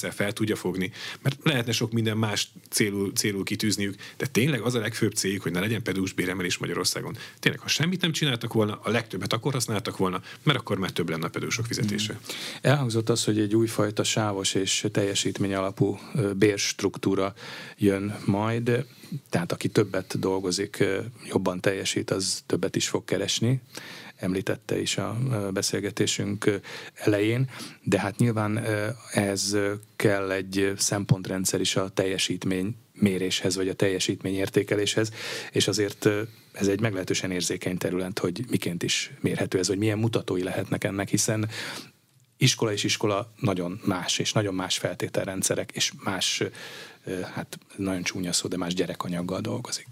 józanésszel fel tudja fogni, mert lehetne sok minden más célul, célul kitűzniük, de tényleg az a legfőbb céljuk, hogy ne legyen pedús béremelés Magyarországon. Tényleg, ha semmit nem csináltak volna, a legtöbbet akkor használtak volna, mert akkor már több lenne a pedúsok fizetése. Mm. Elhangzott az, hogy egy újfajta sávos és teljesítmény alapú bérstruktúra jön majd, tehát aki többet dolgozik, jobban teljesít, az többet is fog keresni említette is a beszélgetésünk elején, de hát nyilván ez kell egy szempontrendszer is a teljesítmény méréshez, vagy a teljesítmény értékeléshez, és azért ez egy meglehetősen érzékeny terület, hogy miként is mérhető ez, hogy milyen mutatói lehetnek ennek, hiszen iskola és iskola nagyon más, és nagyon más feltételrendszerek, és más, hát nagyon csúnya szó, de más gyerekanyaggal dolgozik.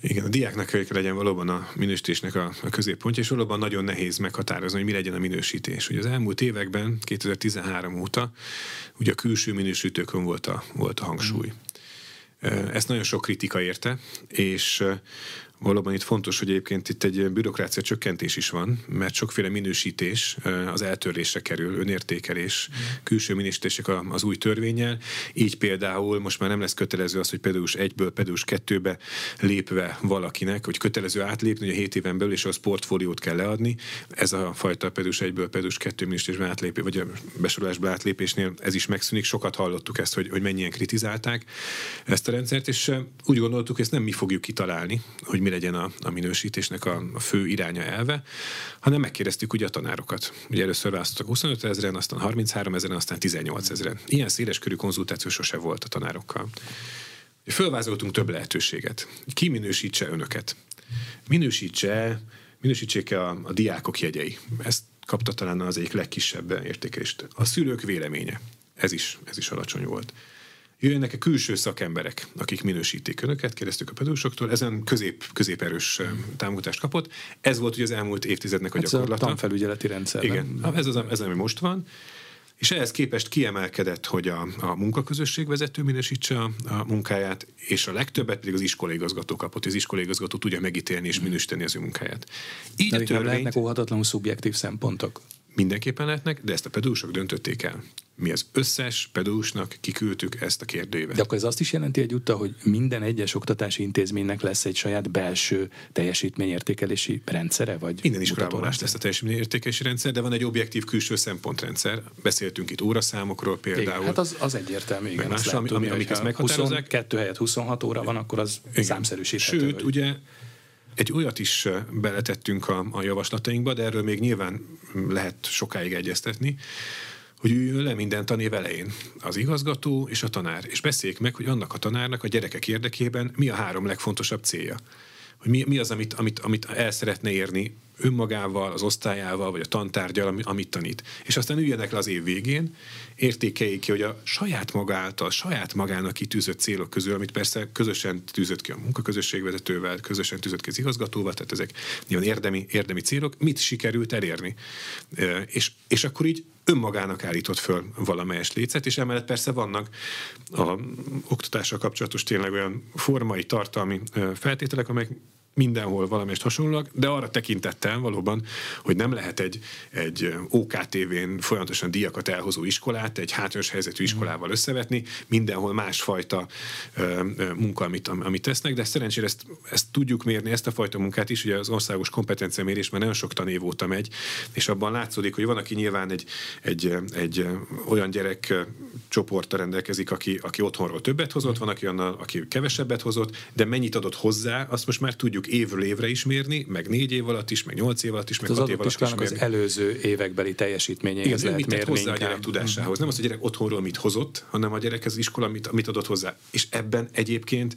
Igen, a diáknak kell legyen valóban a minősítésnek a, a középpontja, és valóban nagyon nehéz meghatározni, hogy mi legyen a minősítés. Ugye az elmúlt években, 2013 óta, ugye a külső minősítőkön volt a, volt a hangsúly. Mm. Ezt nagyon sok kritika érte, és Valóban itt fontos, hogy egyébként itt egy bürokrácia csökkentés is van, mert sokféle minősítés az eltörlésre kerül, önértékelés, külső minősítések az új törvényel. Így például most már nem lesz kötelező az, hogy pedagógus egyből pedagógus kettőbe lépve valakinek, hogy kötelező átlépni, hogy a 7 éven belül és az portfóliót kell leadni. Ez a fajta pedagógus egyből pedagógus kettő minősítésben átlépés, vagy a besorolásba átlépésnél ez is megszűnik. Sokat hallottuk ezt, hogy, hogy mennyien kritizálták ezt a rendszert, és úgy gondoltuk, hogy ezt nem mi fogjuk kitalálni, hogy mi legyen a, a minősítésnek a, a fő iránya elve, hanem megkérdeztük ugye a tanárokat. Ugye először választottak 25 ezeren, aztán 33 ezeren, aztán 18 ezeren. Ilyen széles körű konzultáció sose volt a tanárokkal. Fölvázoltunk több lehetőséget. Ki minősítse önöket? Minősítse, minősítsék a, a diákok jegyei. Ezt kapta talán az egyik legkisebb értékelést. A szülők véleménye. Ez is, ez is alacsony volt jöjjenek a külső szakemberek, akik minősítik önöket, kérdeztük a pedagógusoktól, ezen közép, középerős támogatást kapott. Ez volt ugye az elmúlt évtizednek a gyakorlata. Ez a tanfelügyeleti rendszer. Igen, ez az, ez ami most van. És ehhez képest kiemelkedett, hogy a, a munkaközösség vezető minősítse a, a munkáját, és a legtöbbet pedig az iskolaigazgató kapott. Az iskolaigazgató tudja megítélni és minősíteni az ő munkáját. Így De a törvényt... lehetnek óhatatlanul szubjektív szempontok? Mindenképpen lehetnek, de ezt a pedagógusok döntötték el. Mi az összes pedagógusnak kiküldtük ezt a kérdőívet. De akkor ez azt is jelenti egyúttal, hogy minden egyes oktatási intézménynek lesz egy saját belső teljesítményértékelési rendszere? Vagy minden iskolában lesz a teljesítményértékelési rendszer, de van egy objektív külső szempontrendszer. Beszéltünk itt óraszámokról például. Igen, hát az, az egyértelmű, igen. Más, ami, ami, amik ezt meghatározzák. 22 helyett 26 óra van, akkor az igen. számszerűsíthető. Sőt, vagy... ugye egy olyat is beletettünk a, a javaslatainkba, de erről még nyilván lehet sokáig egyeztetni, hogy üljön le minden tanév elején az igazgató és a tanár, és beszéljék meg, hogy annak a tanárnak a gyerekek érdekében mi a három legfontosabb célja. Hogy mi, mi az, amit, amit, amit el szeretne érni önmagával, az osztályával, vagy a tantárgyal, amit tanít. És aztán üljenek le az év végén, értékeljék ki, hogy a saját maga által, saját magának kitűzött célok közül, amit persze közösen tűzött ki a munkaközösségvezetővel, közösen tűzött ki az igazgatóval, tehát ezek nyilván érdemi, érdemi célok, mit sikerült elérni. És, és akkor így önmagának állított föl valamelyes lécet, és emellett persze vannak a oktatással kapcsolatos tényleg olyan formai, tartalmi feltételek, amelyek mindenhol valamelyest hasonlóak, de arra tekintettel valóban, hogy nem lehet egy, egy OKTV-n folyamatosan díjakat elhozó iskolát egy hátrányos helyzetű iskolával összevetni, mindenhol másfajta ö, ö, munka, amit, amit tesznek, de szerencsére ezt, ezt tudjuk mérni, ezt a fajta munkát is, ugye az országos kompetenciamérés már nagyon sok tanév óta megy, és abban látszódik, hogy van, aki nyilván egy, egy, egy olyan gyerek csoporta rendelkezik, aki, aki otthonról többet hozott, van, aki, annal, aki kevesebbet hozott, de mennyit adott hozzá, azt most már tudjuk évről évre is mérni, meg négy év alatt is, meg nyolc év alatt is, meg az hat év alatt is mérni. az előző évekbeli teljesítményéhez lehet mit mérni. hozzá a gyerek tudásához. Nem az, a gyerek otthonról mit hozott, hanem a gyerek az iskola mit, mit adott hozzá. És ebben egyébként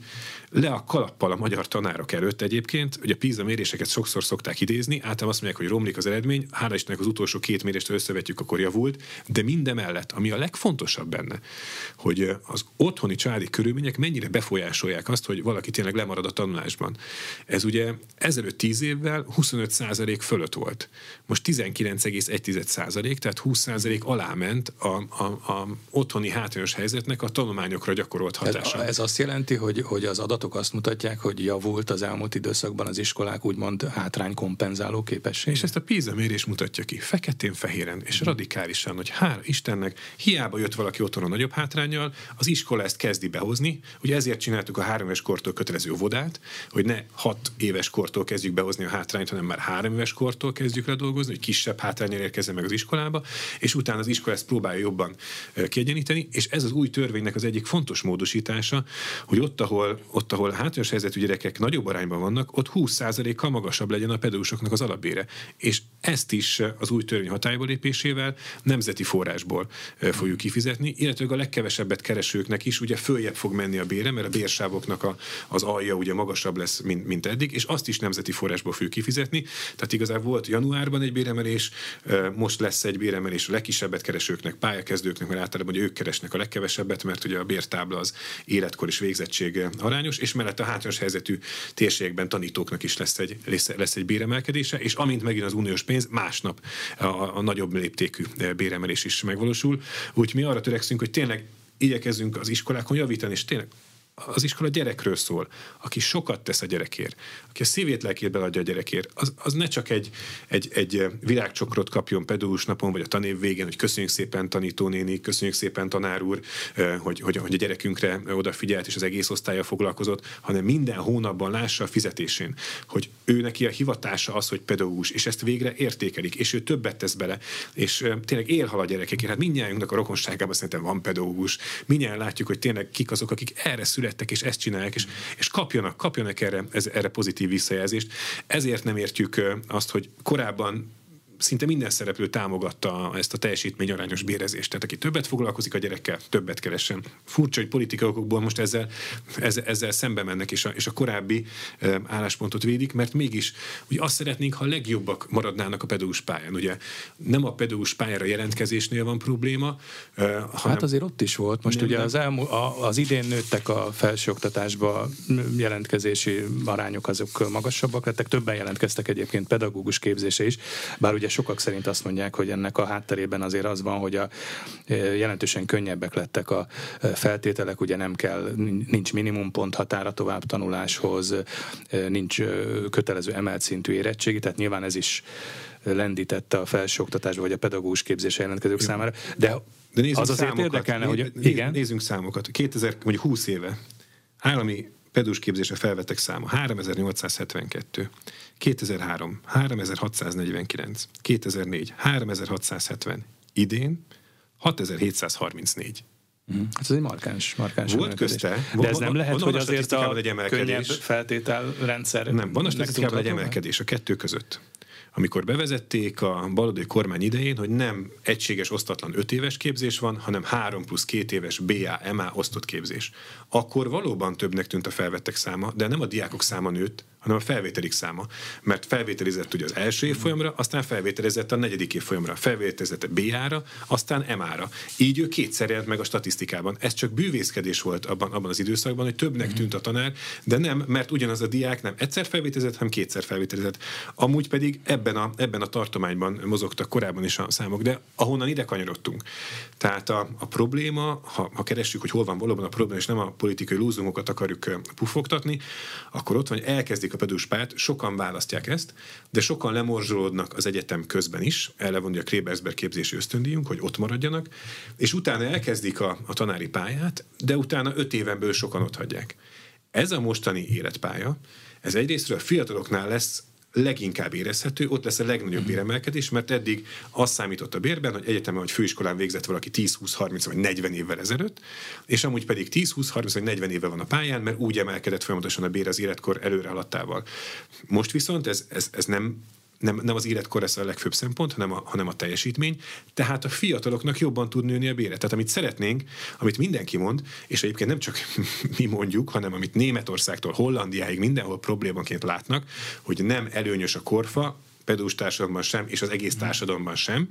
le a kalappal a magyar tanárok előtt egyébként, hogy a PISA méréseket sokszor szokták idézni, általában azt mondják, hogy romlik az eredmény, hála Istennek az utolsó két mérést összevetjük, akkor javult, de mindemellett, ami a legfontosabb benne, hogy az otthoni családi körülmények mennyire befolyásolják azt, hogy valaki tényleg lemarad a tanulásban. Ez ugye ezelőtt 10 évvel 25% fölött volt. Most 19,1%, tehát 20% alá ment a, a, a otthoni hátrányos helyzetnek a tanulmányokra gyakorolt hatása. Ez, ez azt jelenti, hogy, hogy az adatok azt mutatják, hogy javult az elmúlt időszakban az iskolák úgymond hátrány kompenzáló képesség. És ezt a PISA mérés mutatja ki, feketén-fehéren és radikálisan, hogy hála Istennek, hiába jött valaki otthon a nagyobb hátrányjal, az iskola ezt kezdi behozni. Ugye ezért csináltuk a három éves kortól kötelező vodát, hogy ne hat éves kortól kezdjük behozni a hátrányt, hanem már három éves kortól kezdjük dolgozni, hogy kisebb hátrányra érkezzen meg az iskolába, és utána az iskola ezt próbálja jobban kiegyeníteni, és ez az új törvénynek az egyik fontos módosítása, hogy ott, ahol, ott, ahol hátrányos helyzetű gyerekek nagyobb arányban vannak, ott 20%-kal magasabb legyen a pedagógusoknak az alapbére. És ezt is az új törvény hatályba lépésével nemzeti forrásból fogjuk kifizetni, illetve a legkevesebbet keresőknek is ugye följebb fog menni a bére, mert a bérsávoknak a, az alja ugye magasabb lesz, mint, mint eddig, és azt is nemzeti forrásból fogjuk kifizetni. Tehát igazából volt januárban egy béremelés, most lesz egy béremelés a legkisebbet keresőknek, pályakezdőknek, mert általában hogy ők keresnek a legkevesebbet, mert ugye a bértábla az életkor és végzettség arányos, és mellett a hátrányos helyzetű térségekben tanítóknak is lesz egy, lesz, lesz egy béremelkedése, és amint megint az uniós pénz, másnap a, a nagyobb léptékű béremelés is megvalósul. Úgyhogy mi arra törekszünk, hogy tényleg igyekezzünk az iskolákon javítani, és tényleg az iskola gyerekről szól, aki sokat tesz a gyerekért, aki a szívét, lelkét beladja a gyerekért, az, az ne csak egy, egy, egy virágcsokrot kapjon pedagógus napon, vagy a tanév végén, hogy köszönjük szépen tanítónéni, köszönjük szépen tanár úr, hogy, hogy, hogy a gyerekünkre odafigyelt, és az egész osztálya foglalkozott, hanem minden hónapban lássa a fizetésén, hogy ő neki a hivatása az, hogy pedagógus, és ezt végre értékelik, és ő többet tesz bele, és tényleg élhal a gyerekekért. Hát mindnyájunknak a rokonságában szerintem van pedagógus, mindjárt látjuk, hogy tényleg kik azok, akik erre születtek, és ezt csinálják, és, és kapjanak, kapjanak erre, ez, erre pozitív visszajelzést. Ezért nem értjük azt, hogy korábban szinte minden szereplő támogatta ezt a teljesítményarányos bérezést. Tehát aki többet foglalkozik a gyerekkel, többet keresen. Furcsa, hogy politikai most ezzel, ezzel, ezzel szembe mennek, és a, és a korábbi álláspontot védik, mert mégis ugye azt szeretnénk, ha a legjobbak maradnának a pedagógus pályán. Ugye nem a pedagógus pályára jelentkezésnél van probléma, hanem... Hát azért ott is volt. Most nem, ugye az, elmú, a, az idén nőttek a felsőoktatásba jelentkezési arányok azok magasabbak lettek, többen jelentkeztek egyébként pedagógus képzése is, bár ugye sokak szerint azt mondják, hogy ennek a hátterében azért az van, hogy a jelentősen könnyebbek lettek a feltételek, ugye nem kell, nincs pont határa tovább tanuláshoz, nincs kötelező emelt szintű érettségi, tehát nyilván ez is lendítette a felsőoktatásba, vagy a pedagógus képzése jelentkezők számára, de, de az azért számokat. érdekelne, hogy igen. Nézzünk számokat. 2000, mondjuk 20 éve állami pedagógus képzésre felvettek száma 3872. 2003 3649, 2004 3670, idén 6734. Mm. Hát ez egy markáns, markáns Volt közte. De ez nem lehet, hogy azért a könnyebb feltételrendszer... Nem, van a statisztikában egy emelkedés a kettő között amikor bevezették a baloldali kormány idején, hogy nem egységes osztatlan 5 éves képzés van, hanem 3 plusz 2 éves BA, MA osztott képzés. Akkor valóban többnek tűnt a felvettek száma, de nem a diákok száma nőtt, hanem a felvételik száma. Mert felvételizett ugye az első évfolyamra, aztán felvételizett a negyedik évfolyamra, felvételizett a BA-ra, aztán MA-ra. Így ő kétszer jelent meg a statisztikában. Ez csak bűvészkedés volt abban, abban az időszakban, hogy többnek mhm. tűnt a tanár, de nem, mert ugyanaz a diák nem egyszer felvételizett, hanem kétszer felvételizett. Amúgy pedig ebben a, ebben a tartományban mozogtak korábban is a számok, de ahonnan ide kanyarodtunk. Tehát a, a probléma, ha, ha keressük, hogy hol van valóban a probléma, és nem a politikai lúzumokat akarjuk pufogtatni, akkor ott van, hogy elkezdik a pedagógus pályát, sokan választják ezt, de sokan lemorzsolódnak az egyetem közben is, elevonja a Krebersberg képzési ösztöndíjunk, hogy ott maradjanak, és utána elkezdik a, a tanári pályát, de utána öt évenből sokan ott hagyják. Ez a mostani életpálya, ez egyrésztről a fiataloknál lesz leginkább érezhető, ott lesz a legnagyobb béremelkedés, mert eddig azt számított a bérben, hogy egyetemen vagy főiskolán végzett valaki 10, 20, 30 vagy 40 évvel ezelőtt, és amúgy pedig 10, 20, 30 vagy 40 éve van a pályán, mert úgy emelkedett folyamatosan a bér az életkor előre haladtával. Most viszont ez, ez, ez nem nem, nem az életkor ez a legfőbb szempont, hanem a, hanem a teljesítmény. Tehát a fiataloknak jobban tud nőni a bére. Tehát amit szeretnénk, amit mindenki mond, és egyébként nem csak mi mondjuk, hanem amit Németországtól Hollandiáig mindenhol problémaként látnak, hogy nem előnyös a korfa, pedagógus társadalomban sem, és az egész társadalomban sem.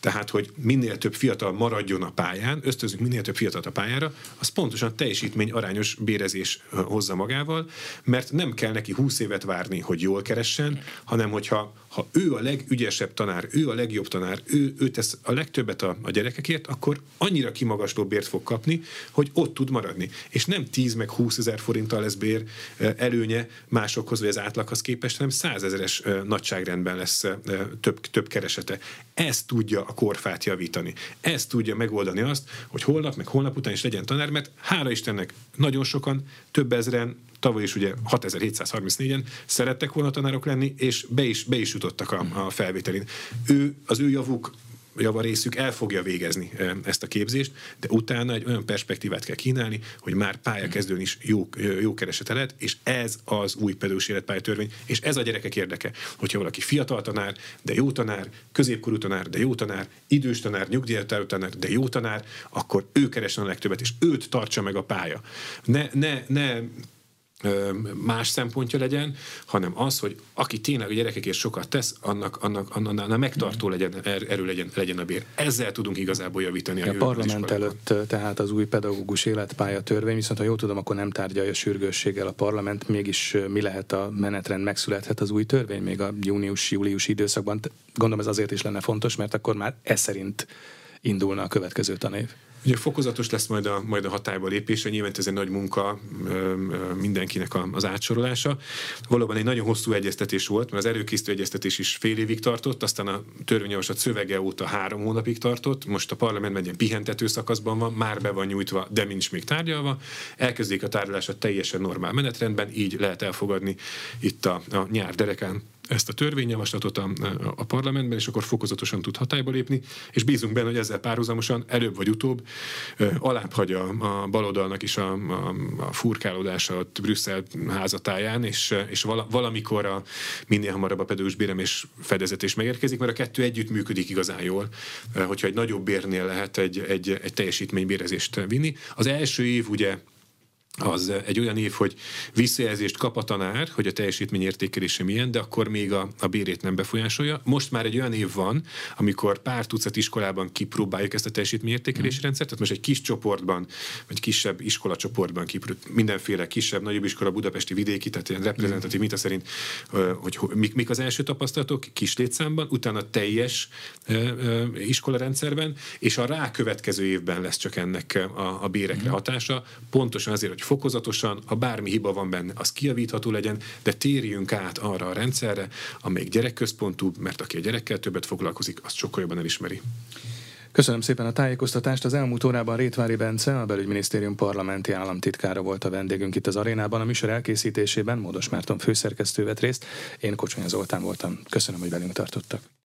Tehát, hogy minél több fiatal maradjon a pályán, ösztözünk minél több fiatalt a pályára, az pontosan teljesítmény arányos bérezés hozza magával, mert nem kell neki 20 évet várni, hogy jól keressen, hanem hogyha ha ő a legügyesebb tanár, ő a legjobb tanár, ő, ő tesz a legtöbbet a, a gyerekekért, akkor annyira kimagasló bért fog kapni, hogy ott tud maradni. És nem 10 meg 20 ezer forinttal lesz bér előnye másokhoz, vagy az átlaghoz képest, hanem 100 ezeres nagyságrendben lesz több, több keresete. Ez tudja a korfát javítani. Ez tudja megoldani azt, hogy holnap, meg holnap után is legyen tanár, mert hála Istennek nagyon sokan, több ezeren tavaly is ugye 6734-en szerettek volna tanárok lenni, és be is, be is jutottak a, a felvételin. Ő, az ő javuk javarészük el fogja végezni ezt a képzést, de utána egy olyan perspektívát kell kínálni, hogy már pályakezdőn is jó, jó keresete lehet, és ez az új pedagógus életpályatörvény, és ez a gyerekek érdeke, hogyha valaki fiatal tanár, de jó tanár, középkorú tanár, de jó tanár, idős tanár, nyugdíjatárú tanár, de jó tanár, akkor ő keresne a legtöbbet, és őt tartsa meg a pálya. Ne, ne, ne más szempontja legyen, hanem az, hogy aki tényleg a gyerekekért sokat tesz, annak, annak, annak megtartó legyen, er, erő legyen, legyen a bér. Ezzel tudunk igazából javítani a, a parlament előtt tehát az új pedagógus életpálya törvény, viszont ha jól tudom, akkor nem tárgyalja sürgősséggel a parlament, mégis mi lehet a menetrend, megszülethet az új törvény még a június-július időszakban. Gondolom ez azért is lenne fontos, mert akkor már ez szerint indulna a következő tanév. Ugye fokozatos lesz majd a, majd a hatályba lépése, nyilván ez egy nagy munka mindenkinek az átsorolása. Valóban egy nagyon hosszú egyeztetés volt, mert az előkészítő egyeztetés is fél évig tartott, aztán a törvényjavaslat szövege óta három hónapig tartott, most a parlament egy pihentető szakaszban van, már be van nyújtva, de nincs még tárgyalva. Elkezdik a tárgyalását teljesen normál menetrendben, így lehet elfogadni itt a, a nyár derekán ezt a törvényjavaslatot a, a parlamentben, és akkor fokozatosan tud hatályba lépni, és bízunk benne, hogy ezzel párhuzamosan előbb vagy utóbb alább hagy a, a baloldalnak is a, a, a furkálódása ott Brüsszel házatáján, és, és vala, valamikor a minél hamarabb a pedagógus bérem és fedezetés megérkezik, mert a kettő együtt működik igazán jól, hogyha egy nagyobb bérnél lehet egy, egy, egy teljesítménybérezést vinni. Az első év ugye az egy olyan év, hogy visszajelzést kap a tanár, hogy a teljesítmény értékelése milyen, de akkor még a, a bérét nem befolyásolja. Most már egy olyan év van, amikor pár tucat iskolában kipróbáljuk ezt a teljesítményértékelési mm. rendszert, tehát most egy kis csoportban, vagy kisebb iskola csoportban kipróbáljuk, mindenféle kisebb, nagyobb iskola, budapesti vidéki, tehát ilyen reprezentatív mm. szerint, hogy mik, mik az első tapasztalatok kis létszámban, utána teljes iskola rendszerben, és a rákövetkező évben lesz csak ennek a, a bérekre mm. hatása, pontosan azért, hogy fokozatosan, ha bármi hiba van benne, az kiavítható legyen, de térjünk át arra a rendszerre, amelyik gyerekközpontú, mert aki a gyerekkel többet foglalkozik, azt sokkal jobban elismeri. Köszönöm szépen a tájékoztatást. Az elmúlt órában Rétvári Bence, a belügyminisztérium parlamenti államtitkára volt a vendégünk itt az arénában. A műsor elkészítésében Módos Márton főszerkesztő vett részt. Én Kocsonya Zoltán voltam. Köszönöm, hogy velünk tartottak.